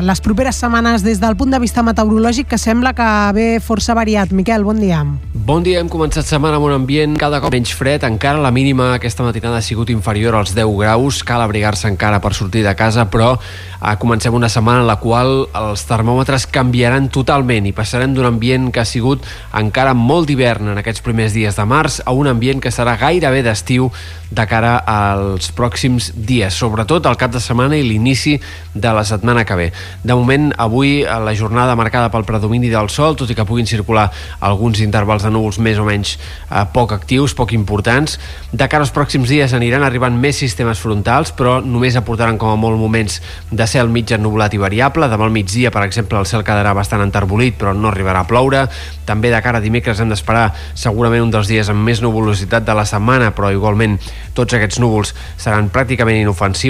Speaker 2: les properes setmanes des del punt de vista meteorològic que sembla que ve força variat. Miquel, bon dia.
Speaker 5: Bon dia, hem començat setmana amb un ambient cada cop menys fred. Encara la mínima aquesta matinada ha sigut inferior als 10 graus. Cal abrigar-se encara per sortir de casa, però eh, comencem una setmana en la qual els termòmetres canviaran totalment i passarem d'un ambient que ha sigut encara molt d'hivern en aquests primers dies de març a un ambient que serà gairebé d'estiu de cara als pròxims dies, sobretot el cap de setmana i l'inici de la setmana que ve. De moment, avui, la jornada marcada pel predomini del sol, tot i que puguin circular alguns intervals de núvols més o menys eh, poc actius, poc importants. De cara als pròxims dies aniran arribant més sistemes frontals, però només aportaran com a molt moments de cel mig ennublat i variable. Demà al migdia, per exemple, el cel quedarà bastant enterbolit, però no arribarà a ploure. També de cara a dimecres hem d'esperar segurament un dels dies amb més nuvolositat de la setmana, però igualment tots aquests núvols seran pràcticament inofensius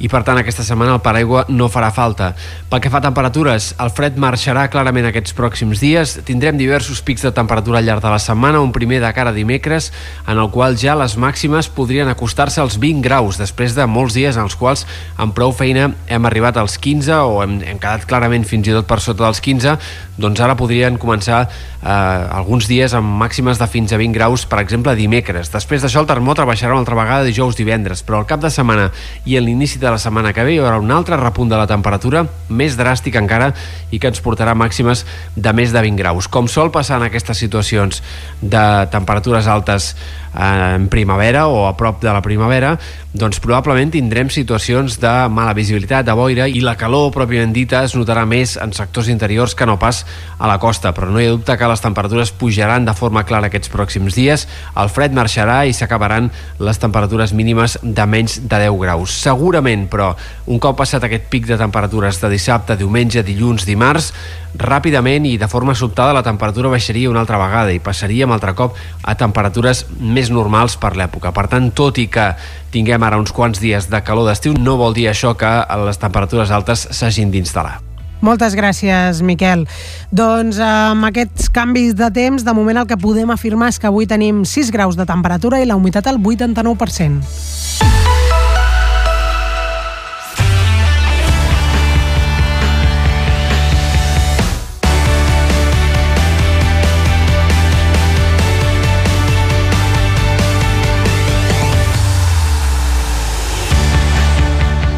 Speaker 5: i per tant aquesta setmana el paraigua no farà falta. Pel que fa a temperatures, el fred marxarà clarament aquests pròxims dies. Tindrem diversos pics de temperatura al llarg de la setmana, un primer de cara a dimecres, en el qual ja les màximes podrien acostar-se als 20 graus, després de molts dies en els quals amb prou feina hem arribat als 15 o hem, hem quedat clarament fins i tot per sota dels 15, doncs ara podrien començar eh, alguns dies amb màximes de fins a 20 graus, per exemple dimecres. Després d'això el termòmetre baixarà una altra vegada dijous, divendres, però al cap de setmana i a l'inici de la setmana que ve hi haurà un altre repunt de la temperatura, més dràstic encara, i que ens portarà màximes de més de 20 graus. Com sol passar en aquestes situacions de temperatures altes en primavera o a prop de la primavera, doncs probablement tindrem situacions de mala visibilitat, de boira, i la calor pròpiament dita es notarà més en sectors interiors que no pas a la costa, però no hi ha dubte que les temperatures pujaran de forma clara aquests pròxims dies, el fred marxarà i s'acabaran les temperatures mínimes de menys de 10 graus. Segurament, però, un cop passat aquest pic de temperatures de dissabte, diumenge, dilluns, dimarts, ràpidament i de forma sobtada la temperatura baixaria una altra vegada i passaríem altre cop a temperatures més normals per l'època. Per tant, tot i que tinguem ara uns quants dies de calor d'estiu, no vol dir això que les temperatures altes s'hagin d'instal·lar.
Speaker 2: Moltes gràcies, Miquel. Doncs amb aquests canvis de temps, de moment el que podem afirmar és que avui tenim 6 graus de temperatura i la humitat al 89%.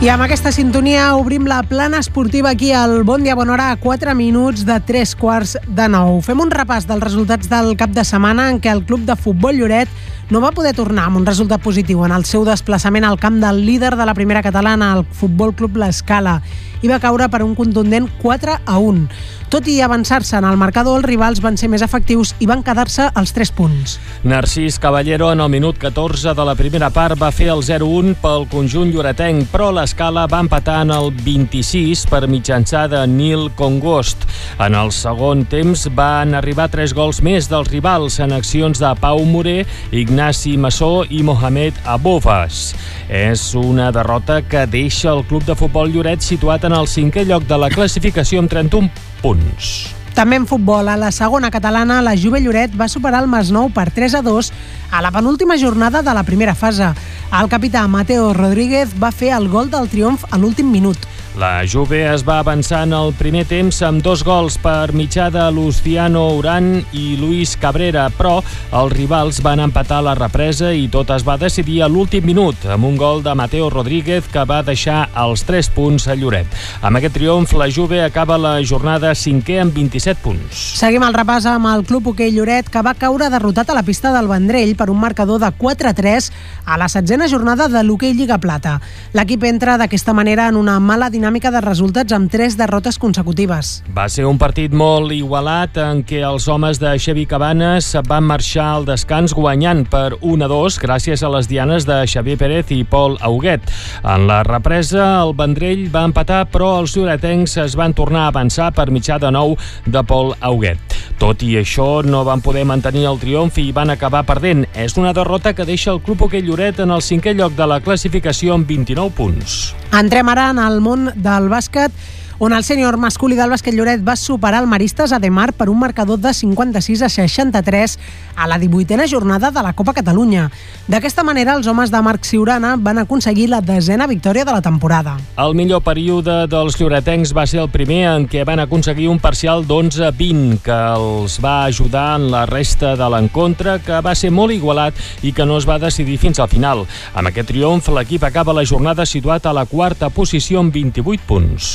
Speaker 2: I amb aquesta sintonia obrim la plana esportiva aquí al Bon Dia Bona Hora a 4 minuts de 3 quarts de 9. Fem un repàs dels resultats del cap de setmana en què el club de futbol Lloret no va poder tornar amb un resultat positiu en el seu desplaçament al camp del líder de la primera catalana, el Futbol Club L'Escala, i va caure per un contundent 4 a 1. Tot i avançar-se en el marcador, els rivals van ser més efectius i van quedar-se als 3 punts.
Speaker 3: Narcís Caballero en el minut 14 de la primera part va fer el 0-1 pel conjunt lloretenc, però l'escala va empatar en el 26 per mitjançar de Nil Congost. En el segon temps van arribar tres gols més dels rivals en accions de Pau Moré, Ignasi Massó i Mohamed Abovas. És una derrota que deixa el club de futbol Lloret situat en el cinquè lloc de la classificació amb 31 punts.
Speaker 2: També en futbol, a la segona catalana, la Juve Lloret va superar el Masnou per 3 a 2 a la penúltima jornada de la primera fase. El capità Mateo Rodríguez va fer el gol del triomf a l'últim minut.
Speaker 3: La Juve es va avançar en el primer temps amb dos gols per mitjà de Luciano Uran i Luis Cabrera, però els rivals van empatar la represa i tot es va decidir a l'últim minut amb un gol de Mateo Rodríguez que va deixar els 3 punts a Lloret. Amb aquest triomf, la Juve acaba la jornada cinquè amb 27 punts.
Speaker 2: Seguim el repàs amb el Club Hoquei Lloret, que va caure derrotat a la pista del Vendrell per un marcador de 4-3 a la setzena jornada de l'Hoquei Lliga Plata. L'equip entra d'aquesta manera en una mala dinàmica dinàmica de resultats amb tres derrotes consecutives.
Speaker 3: Va ser un partit molt igualat en què els homes de Xavi Cabanes van marxar al descans guanyant per 1-2 gràcies a les dianes de Xavier Pérez i Pol Auguet. En la represa, el Vendrell va empatar, però els lloretencs es van tornar a avançar per mitjà de nou de Pol Auguet. Tot i això, no van poder mantenir el triomf i van acabar perdent. És una derrota que deixa el Club Hoquei Lloret en el cinquè lloc de la classificació amb 29 punts.
Speaker 2: Entrem ara en el món del bàsquet on el sènior masculí del bàsquet Lloret va superar el Maristes a Demar per un marcador de 56 a 63 a la 18a jornada de la Copa Catalunya. D'aquesta manera, els homes de Marc Siurana van aconseguir la desena victòria de la temporada.
Speaker 3: El millor període dels lloretencs va ser el primer en què van aconseguir un parcial d'11-20 que els va ajudar en la resta de l'encontre, que va ser molt igualat i que no es va decidir fins al final. Amb aquest triomf, l'equip acaba la jornada situat a la quarta posició amb 28 punts.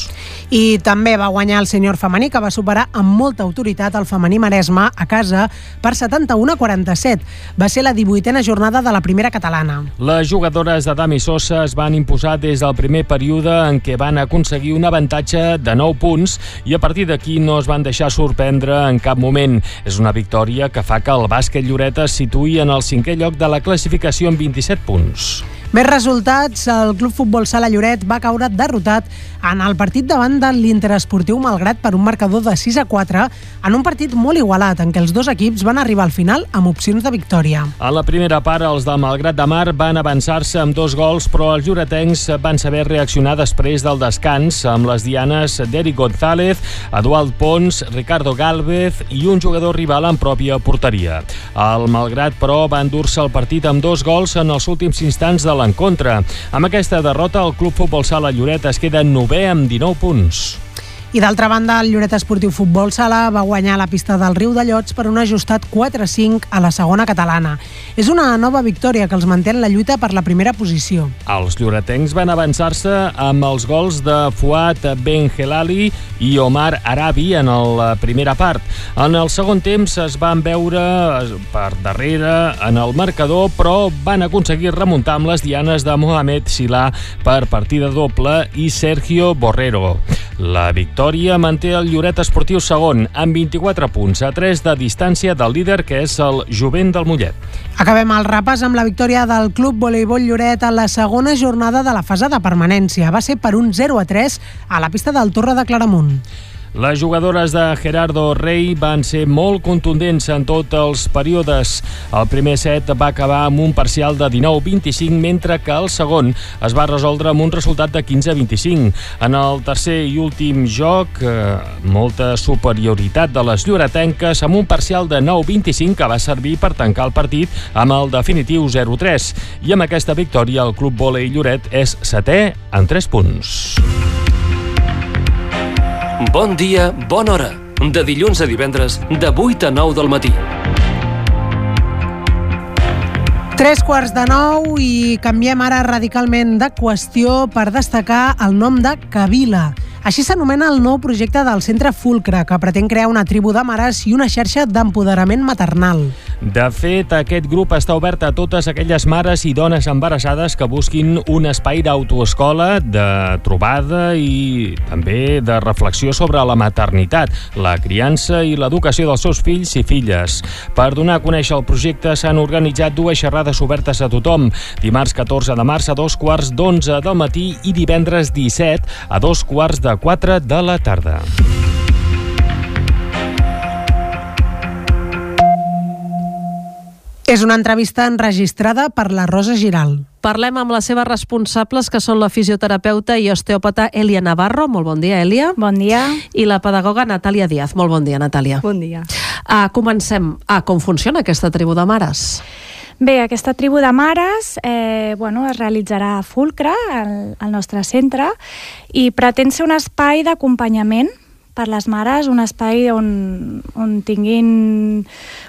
Speaker 2: I també va guanyar el senyor femení, que va superar amb molta autoritat el femení Maresme a casa per 71 a 47. Va ser la 18a jornada de la primera catalana.
Speaker 3: Les jugadores de Dami Sosa es van imposar des del primer període en què van aconseguir un avantatge de 9 punts i a partir d'aquí no es van deixar sorprendre en cap moment. És una victòria que fa que el bàsquet Lloret es situï en el cinquè lloc de la classificació amb 27 punts.
Speaker 2: Més resultats, el Club Futbol Sala Lloret va caure derrotat en el partit davant de l'Interesportiu Malgrat per un marcador de 6 a 4 en un partit molt igualat en què els dos equips van arribar al final amb opcions de victòria.
Speaker 3: A la primera part, els del Malgrat de Mar van avançar-se amb dos gols, però els lloretencs van saber reaccionar després del descans amb les dianes d'Eric González, Eduard Pons, Ricardo Galvez i un jugador rival en pròpia porteria. El Malgrat, però, va endur-se el partit amb dos gols en els últims instants de l'encontre. Amb aquesta derrota, el Club Futbol Sala Lloret es queda novè amb 19 punts.
Speaker 2: I d'altra banda, el Lloret Esportiu Futbol Sala va guanyar la pista del Riu de Llots per un ajustat 4-5 a la segona catalana. És una nova victòria que els manté en la lluita per la primera posició.
Speaker 3: Els lloretencs van avançar-se amb els gols de Fuat Benjelali i Omar Arabi en la primera part. En el segon temps es van veure per darrere en el marcador, però van aconseguir remuntar amb les dianes de Mohamed Silà per partida doble i Sergio Borrero. La victòria manté el Lloret Esportiu segon, amb 24 punts, a 3 de distància del líder, que és el Jovent del Mollet.
Speaker 2: Acabem el repàs amb la victòria del Club Voleibol Lloret a la segona jornada de la fase de permanència. Va ser per un 0 a 3 a la pista del Torre de Claramunt.
Speaker 3: Les jugadores de Gerardo Rey van ser molt contundents en tots els períodes. El primer set va acabar amb un parcial de 19-25, mentre que el segon es va resoldre amb un resultat de 15-25. En el tercer i últim joc, eh, molta superioritat de les lloretenques amb un parcial de 9-25 que va servir per tancar el partit amb el definitiu 0-3. I amb aquesta victòria el Club Volei Lloret és setè en 3 punts.
Speaker 4: Bon dia, bona hora. De dilluns a divendres, de 8 a 9 del matí.
Speaker 2: Tres quarts de nou i canviem ara radicalment de qüestió per destacar el nom de Kabila. Així s'anomena el nou projecte del Centre Fulcre, que pretén crear una tribu de mares i una xarxa d'empoderament maternal.
Speaker 3: De fet, aquest grup està obert a totes aquelles mares i dones embarassades que busquin un espai d'autoescola, de trobada i també de reflexió sobre la maternitat, la criança i l'educació dels seus fills i filles. Per donar a conèixer el projecte s'han organitzat dues xerrades obertes a tothom, dimarts 14 de març a dos quarts d'onze del matí i divendres 17 a dos quarts de 4 de la tarda.
Speaker 2: És una entrevista enregistrada per la Rosa Giral.
Speaker 21: Parlem amb les seves responsables, que són la fisioterapeuta i osteòpata Elia Navarro. Molt bon dia, Elia.
Speaker 22: Bon dia.
Speaker 21: I la pedagoga Natàlia Díaz. Molt bon dia, Natàlia.
Speaker 22: Bon dia.
Speaker 21: Uh, comencem. Ah, com funciona aquesta tribu de mares?
Speaker 22: Bé, aquesta tribu de mares eh, bueno, es realitzarà a Fulcre, al, al nostre centre, i pretén ser un espai d'acompanyament per les mares, un espai on, on tinguin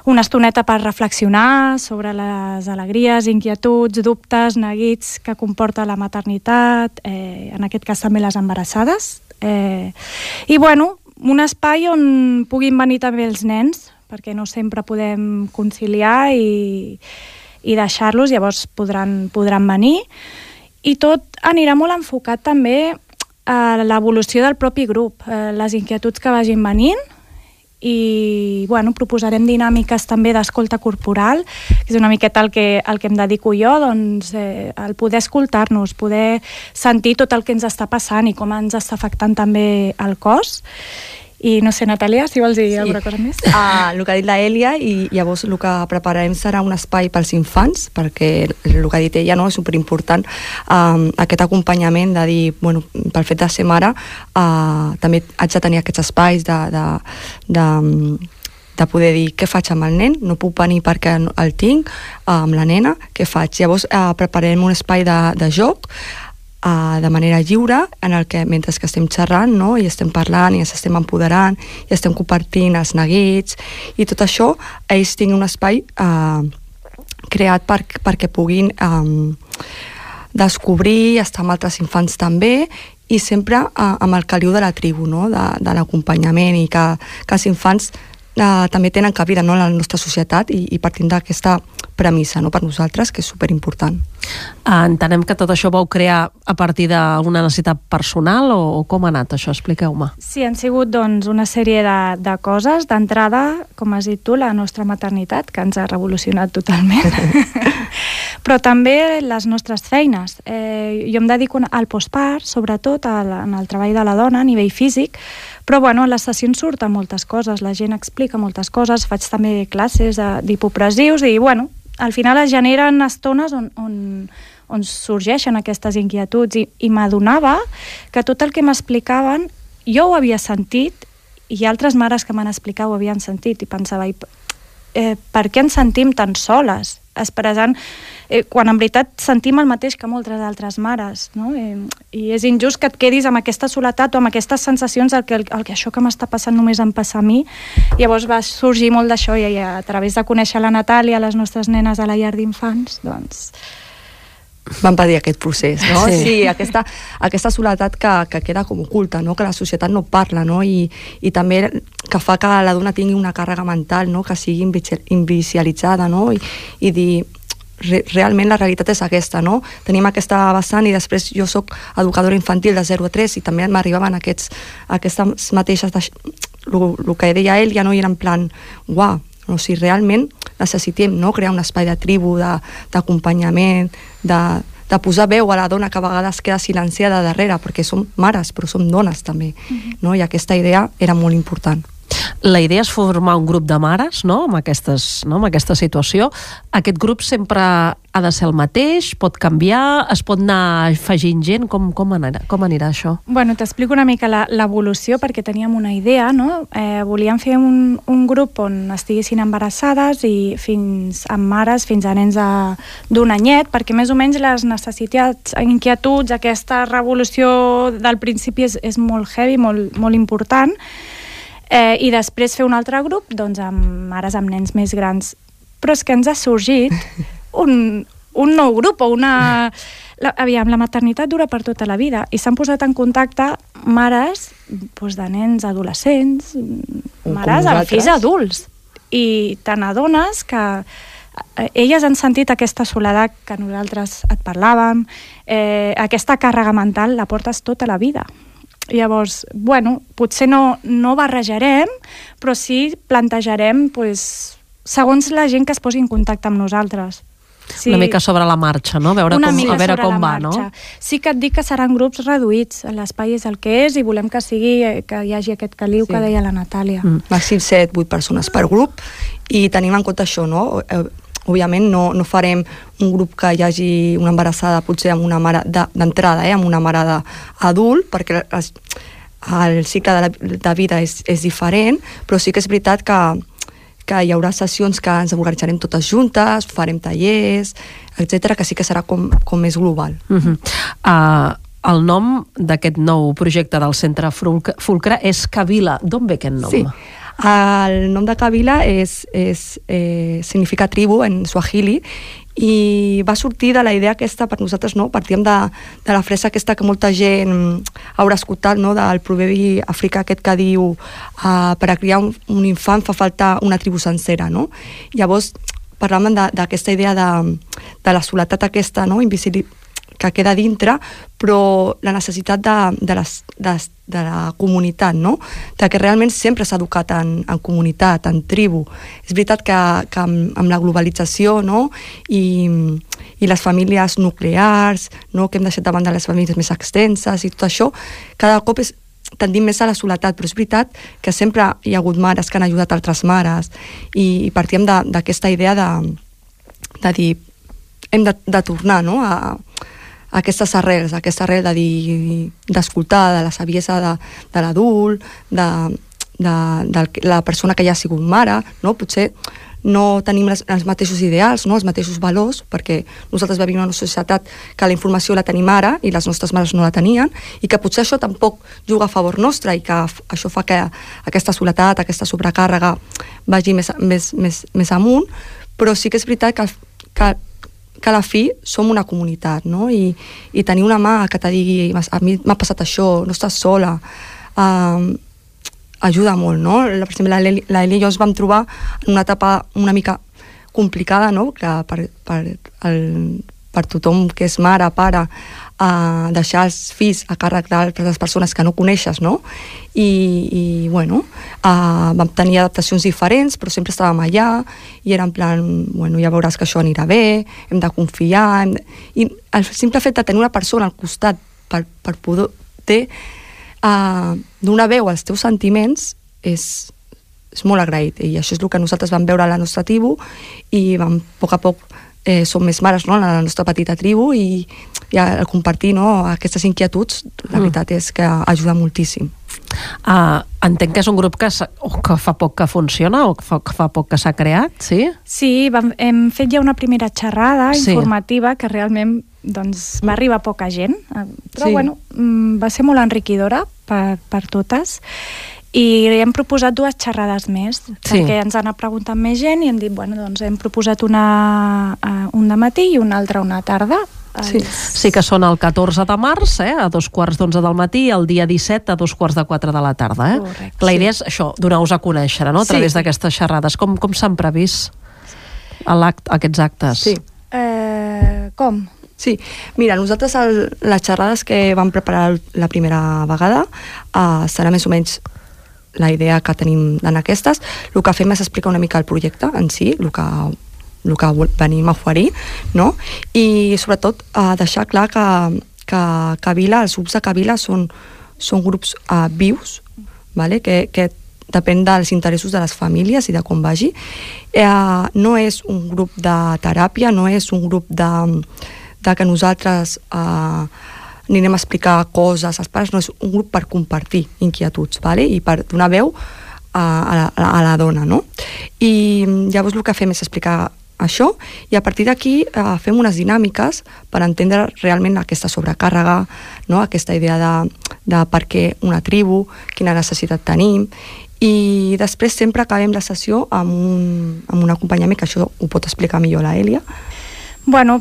Speaker 22: una estoneta per reflexionar sobre les alegries, inquietuds, dubtes, neguits que comporta la maternitat, eh, en aquest cas també les embarassades. Eh, I, bueno, un espai on puguin venir també els nens, perquè no sempre podem conciliar i, i deixar-los, llavors podran, podran venir. I tot anirà molt enfocat també a l'evolució del propi grup, eh, les inquietuds que vagin venint i bueno, proposarem dinàmiques també d'escolta corporal, que és una miqueta el que, el que em dedico jo, doncs eh, el poder escoltar-nos, poder sentir tot el que ens està passant i com ens està afectant també el cos i no sé, Natàlia, si vols dir sí. alguna cosa més.
Speaker 23: Uh, el que ha dit la Elia i llavors el que prepararem serà un espai pels infants perquè el que ha dit ella no, és superimportant um, aquest acompanyament de dir, bueno, pel fet de ser mare uh, també haig de tenir aquests espais de, de, de, de poder dir què faig amb el nen, no puc venir perquè el tinc, amb la nena, què faig? Llavors uh, prepararem un espai de, de joc uh, de manera lliure en el que mentre que estem xerrant no? i estem parlant i ens estem empoderant i estem compartint els neguits i tot això, ells tinguin un espai uh, creat per, perquè puguin um, descobrir, estar amb altres infants també i sempre uh, amb el caliu de la tribu, no? de, de l'acompanyament i que, que els infants uh, també tenen cabida no? en la nostra societat i, i partint d'aquesta premissa no? per nosaltres, que és superimportant.
Speaker 21: Ah, entenem que tot això vau crear a partir d'una necessitat personal o, o com ha anat això? Expliqueu-me.
Speaker 22: Sí, han sigut doncs, una sèrie de, de coses. D'entrada, com has dit tu, la nostra maternitat, que ens ha revolucionat totalment. Però també les nostres feines. Eh, jo em dedico al postpart, sobretot al, en el treball de la dona a nivell físic, però bueno, a les sessions surten moltes coses, la gent explica moltes coses, faig també classes d'hipopressius i bueno, al final es generen estones on, on, on sorgeixen aquestes inquietuds i, i m'adonava que tot el que m'explicaven jo ho havia sentit i altres mares que m'han explicat ho havien sentit i pensava, eh, per què ens sentim tan soles? expressant, eh, quan en veritat sentim el mateix que moltes altres mares, no? Eh, I és injust que et quedis amb aquesta soledat o amb aquestes sensacions el que, el, el que això que m'està passant només em passa a mi. Llavors va sorgir molt d'això i a través de conèixer la Natàlia, les nostres nenes a la llar d'infants, doncs
Speaker 23: van patir aquest procés, no?
Speaker 22: Sí,
Speaker 23: sí aquesta, aquesta soledat que, que queda com oculta, no? que la societat no parla, no? I, i també que fa que la dona tingui una càrrega mental, no? que sigui invisibilitzada, no? I, i dir, re, realment la realitat és aquesta, no? Tenim aquesta vessant i després jo sóc educadora infantil de 0 a 3 i també m'arribaven aquests, aquestes mateixes, el que deia ell ja no era en plan, uau, no? o sigui, realment necessitem no? crear un espai de tribu, d'acompanyament, de, de posar veu a la dona que a vegades queda silenciada darrere, perquè som mares, però som dones també, uh -huh. no? i aquesta idea era molt important.
Speaker 21: La idea és formar un grup de mares no? amb, aquestes, no? amb aquesta situació. Aquest grup sempre ha de ser el mateix? Pot canviar? Es pot anar afegint gent? Com, com, anirà, com anirà això?
Speaker 22: Bueno, t'explico una mica l'evolució perquè teníem una idea, no? Eh, volíem fer un, un grup on estiguessin embarassades i fins amb mares, fins a nens d'un anyet, perquè més o menys les necessitats, inquietuds, aquesta revolució del principi és, és molt heavy, molt, molt important, eh, i després fer un altre grup doncs, amb mares amb nens més grans. Però és que ens ha sorgit un, un nou grup o una... La, aviam, la maternitat dura per tota la vida i s'han posat en contacte mares doncs, de nens adolescents, mares amb fills adults. I te n'adones que eh, elles han sentit aquesta soledat que nosaltres et parlàvem, eh, aquesta càrrega mental la portes tota la vida. Llavors, bueno, potser no, no barrejarem, però sí plantejarem pues, segons la gent que es posi en contacte amb nosaltres.
Speaker 21: Sí. Una mica sobre la marxa, no? Veure
Speaker 22: Una
Speaker 21: com, a veure com va,
Speaker 22: marxa.
Speaker 21: no?
Speaker 22: Sí que et dic que seran grups reduïts, l'espai és el que és i volem que sigui que hi hagi aquest caliu sí. que deia la Natàlia.
Speaker 23: Mm. Màxim 7, 8 persones per grup i tenim en compte això, no? Òbviament no, no farem un grup que hi hagi una embarassada potser amb una mare d'entrada, eh, amb una mare d'adult, perquè les, el cicle de, la, de vida és, és diferent, però sí que és veritat que, que hi haurà sessions que ens organitzarem totes juntes, farem tallers, etc que sí que serà com, com més global.
Speaker 21: Uh -huh. uh, el nom d'aquest nou projecte del Centre Fulcre és Kabila. D'on ve aquest nom?
Speaker 23: Sí. El nom de Kabila és, és, eh, significa tribu en Swahili i va sortir de la idea aquesta per nosaltres, no? partíem de, de la fresa aquesta que molta gent haurà escoltat, no? del proverbi africà aquest que diu uh, per a criar un, un infant fa falta una tribu sencera, no? Llavors parlàvem d'aquesta idea de, de la soledat aquesta, no? Invisibil que queda dintre, però la necessitat de, de, les, de, de la comunitat, no? de que realment sempre s'ha educat en, en comunitat, en tribu. És veritat que, que amb, amb la globalització no? I, i les famílies nuclears, no? que hem deixat de banda les famílies més extenses i tot això, cada cop és, tendim més a la soledat, però és veritat que sempre hi ha hagut mares que han ajudat altres mares i, i partíem d'aquesta idea de, de dir hem de, de tornar no? a, aquestes arrels, aquesta arrel de de la saviesa de, de l'adult, de, de, de la persona que ja ha sigut mare, no? potser no tenim les, els mateixos ideals, no? els mateixos valors, perquè nosaltres vivim en una societat que la informació la tenim ara i les nostres mares no la tenien, i que potser això tampoc juga a favor nostre i que això fa que aquesta soledat, aquesta sobrecàrrega vagi més, més, més, més amunt, però sí que és veritat que, que que a la fi som una comunitat, no? I, i tenir una mà que te digui a mi m'ha passat això, no estàs sola, um, ajuda molt, no? Per exemple, l'Eli i jo ens vam trobar en una etapa una mica complicada, no? Que per, per, el, per tothom que és mare, pare, a deixar els fills a càrrec d'altres persones que no coneixes, no? I, i bueno, uh, vam tenir adaptacions diferents, però sempre estàvem allà i era en plan, bueno, ja veuràs que això anirà bé, hem de confiar... Hem de... I el simple fet de tenir una persona al costat per, per poder uh, donar veu als teus sentiments és, és molt agraït i això és el que nosaltres vam veure a la nostra tribu i vam a poc a poc eh, som més mares no, en la nostra petita tribu i, i al compartir no, aquestes inquietuds la mm. veritat és que ajuda moltíssim
Speaker 21: uh, entenc que és un grup que, que fa poc que funciona o que fa, que fa poc que s'ha creat, sí?
Speaker 22: Sí, vam, hem fet ja una primera xerrada sí. informativa que realment doncs, va arribar poca gent, eh, però sí. bueno, mm, va ser molt enriquidora per, per totes i hem proposat dues xerrades més sí. perquè ens han preguntat més gent i hem dit, bueno, doncs hem proposat una uh, un de matí i una altra una tarda
Speaker 21: Sí. sí que són el 14 de març, eh, a dos quarts d'onze del matí, i el dia 17 a dos quarts de quatre de la tarda. Eh? Correcte, la idea sí. és això, donar-vos a conèixer, no?, a través sí. d'aquestes xerrades. Com, com s'han previst act, aquests actes?
Speaker 22: Sí. Eh, com?
Speaker 23: Sí, mira, nosaltres el, les xerrades que vam preparar la primera vegada uh, serà més o menys la idea que tenim en aquestes. El que fem és explicar una mica el projecte en si, el que el que venim a oferir, no? I sobretot eh, deixar clar que, que Kabila, els grups de Kabila són, són grups eh, vius, vale? que, que depèn dels interessos de les famílies i de com vagi. Eh, no és un grup de teràpia, no és un grup de, de que nosaltres eh, anirem a explicar coses als pares, no és un grup per compartir inquietuds vale? i per donar veu a, a, la, a la dona. No? I llavors el que fem és explicar això i a partir d'aquí eh, fem unes dinàmiques per entendre realment aquesta sobrecàrrega, no? aquesta idea de, de per què una tribu, quina necessitat tenim i després sempre acabem la sessió amb un, amb un acompanyament que això ho pot explicar millor la Èlia.
Speaker 22: Bueno,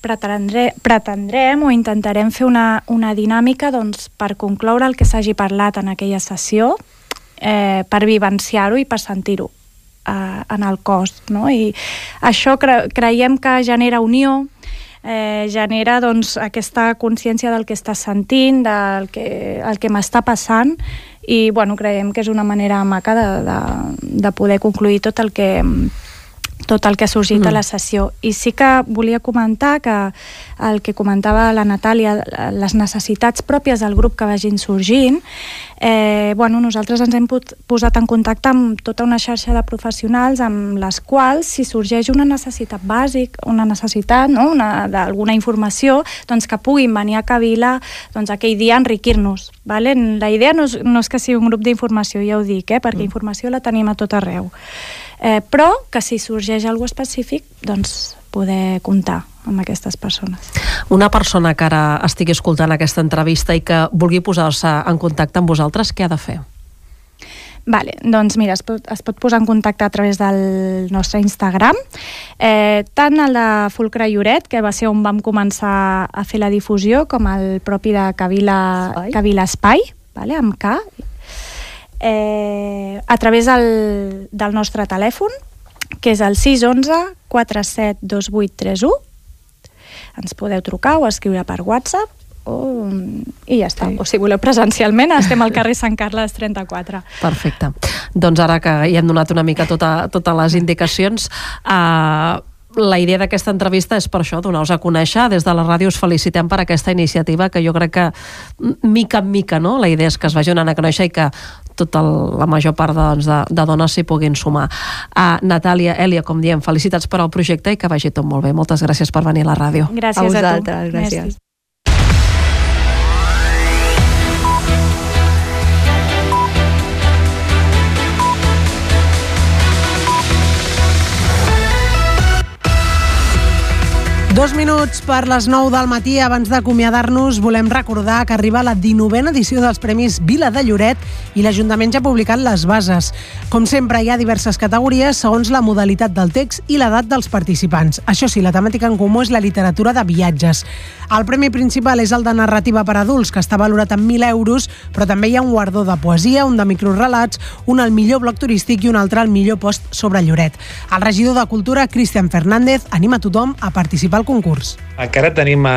Speaker 22: pretendré, pretendrem o intentarem fer una, una dinàmica doncs, per concloure el que s'hagi parlat en aquella sessió, eh, per vivenciar-ho i per sentir-ho eh, en el cos. No? I això cre creiem que genera unió, eh, genera doncs, aquesta consciència del que estàs sentint, del que, el que m'està passant, i bueno, creiem que és una manera maca de, de, de poder concluir tot el que tot el que ha sorgit mm. a la sessió. I sí que volia comentar que el que comentava la Natàlia, les necessitats pròpies del grup que vagin sorgint, eh, bueno, nosaltres ens hem posat en contacte amb tota una xarxa de professionals amb les quals, si sorgeix una necessitat bàsic, una necessitat no? d'alguna informació, doncs que puguin venir a Cavila doncs, aquell dia a enriquir-nos. Vale? La idea no és, no és que sigui un grup d'informació, ja ho dic, eh? perquè mm. informació la tenim a tot arreu. Eh, però que si sorgeix alguna específic, doncs poder comptar amb aquestes persones.
Speaker 21: Una persona que ara estigui escoltant aquesta entrevista i que vulgui posar-se en contacte amb vosaltres, què ha de fer?
Speaker 22: Vale, doncs mira, es pot, es pot posar en contacte a través del nostre Instagram, eh, tant el de Fulcra Lloret, que va ser on vam començar a fer la difusió, com el propi de Cavila Espai, Cavila Espai vale, amb K, eh, a través del, del nostre telèfon, que és el 611 472831. Ens podeu trucar o escriure per WhatsApp o... i ja està. Sí. O si voleu presencialment, estem al carrer Sant Carles 34.
Speaker 21: Perfecte. Doncs ara que ja hem donat una mica tota, totes les indicacions, eh, la idea d'aquesta entrevista és per això, donar-vos a conèixer. Des de la ràdio us felicitem per aquesta iniciativa que jo crec que mica en mica no? la idea és que es vagi donant a conèixer i que tota la major part doncs, de, de dones s'hi puguin sumar. A Natàlia, Èlia, com diem, felicitats per al projecte i que vagi tot molt bé. Moltes gràcies per venir a la ràdio.
Speaker 22: Gràcies a, vosaltres, a tu.
Speaker 23: Gràcies. Merci.
Speaker 2: Dos minuts per les 9 del matí. Abans d'acomiadar-nos, volem recordar que arriba la 19a edició dels Premis Vila de Lloret i l'Ajuntament ja ha publicat les bases. Com sempre, hi ha diverses categories segons la modalitat del text i l'edat dels participants. Això sí, la temàtica en comú és la literatura de viatges. El premi principal és el de narrativa per adults, que està valorat en 1.000 euros, però també hi ha un guardó de poesia, un de microrelats, un al millor bloc turístic i un altre al millor post sobre Lloret. El regidor de Cultura, Cristian Fernández, anima tothom a participar al concurs.
Speaker 24: Encara tenim eh,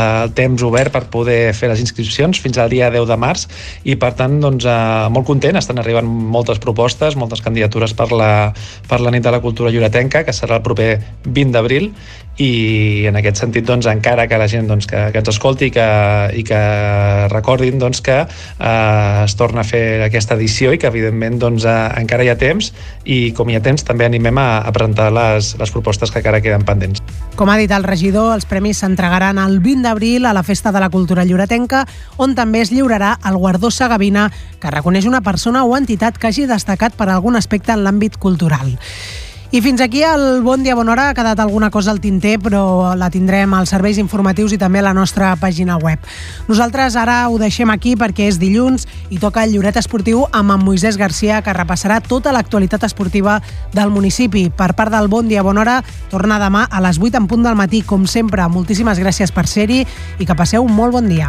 Speaker 24: el temps obert per poder fer les inscripcions fins al dia 10 de març i per tant doncs, eh, molt content, estan arribant moltes propostes, moltes candidatures per la, per la nit de la cultura lloretenca que serà el proper 20 d'abril i en aquest sentit doncs, encara que la gent doncs, que, que ens escolti i que, i que recordin doncs, que eh, es torna a fer aquesta edició i que evidentment doncs, eh, encara hi ha temps i com hi ha temps també animem a, a presentar les, les propostes que encara queden pendents.
Speaker 2: Com ha dit el regidor, els premis s'entregaran el 20 d'abril a la Festa de la Cultura Lloretenca, on també es lliurarà el Guardó Sagavina, que reconeix una persona o entitat que hagi destacat per algun aspecte en l'àmbit cultural. I fins aquí el Bon Dia Bona Hora. Ha quedat alguna cosa al tinter, però la tindrem als serveis informatius i també a la nostra pàgina web. Nosaltres ara ho deixem aquí perquè és dilluns i toca el Lloret Esportiu amb en Moisès Garcia, que repassarà tota l'actualitat esportiva del municipi. Per part del Bon Dia Bona Hora, torna demà a les 8 en punt del matí, com sempre. Moltíssimes gràcies per ser-hi i que passeu un molt bon dia.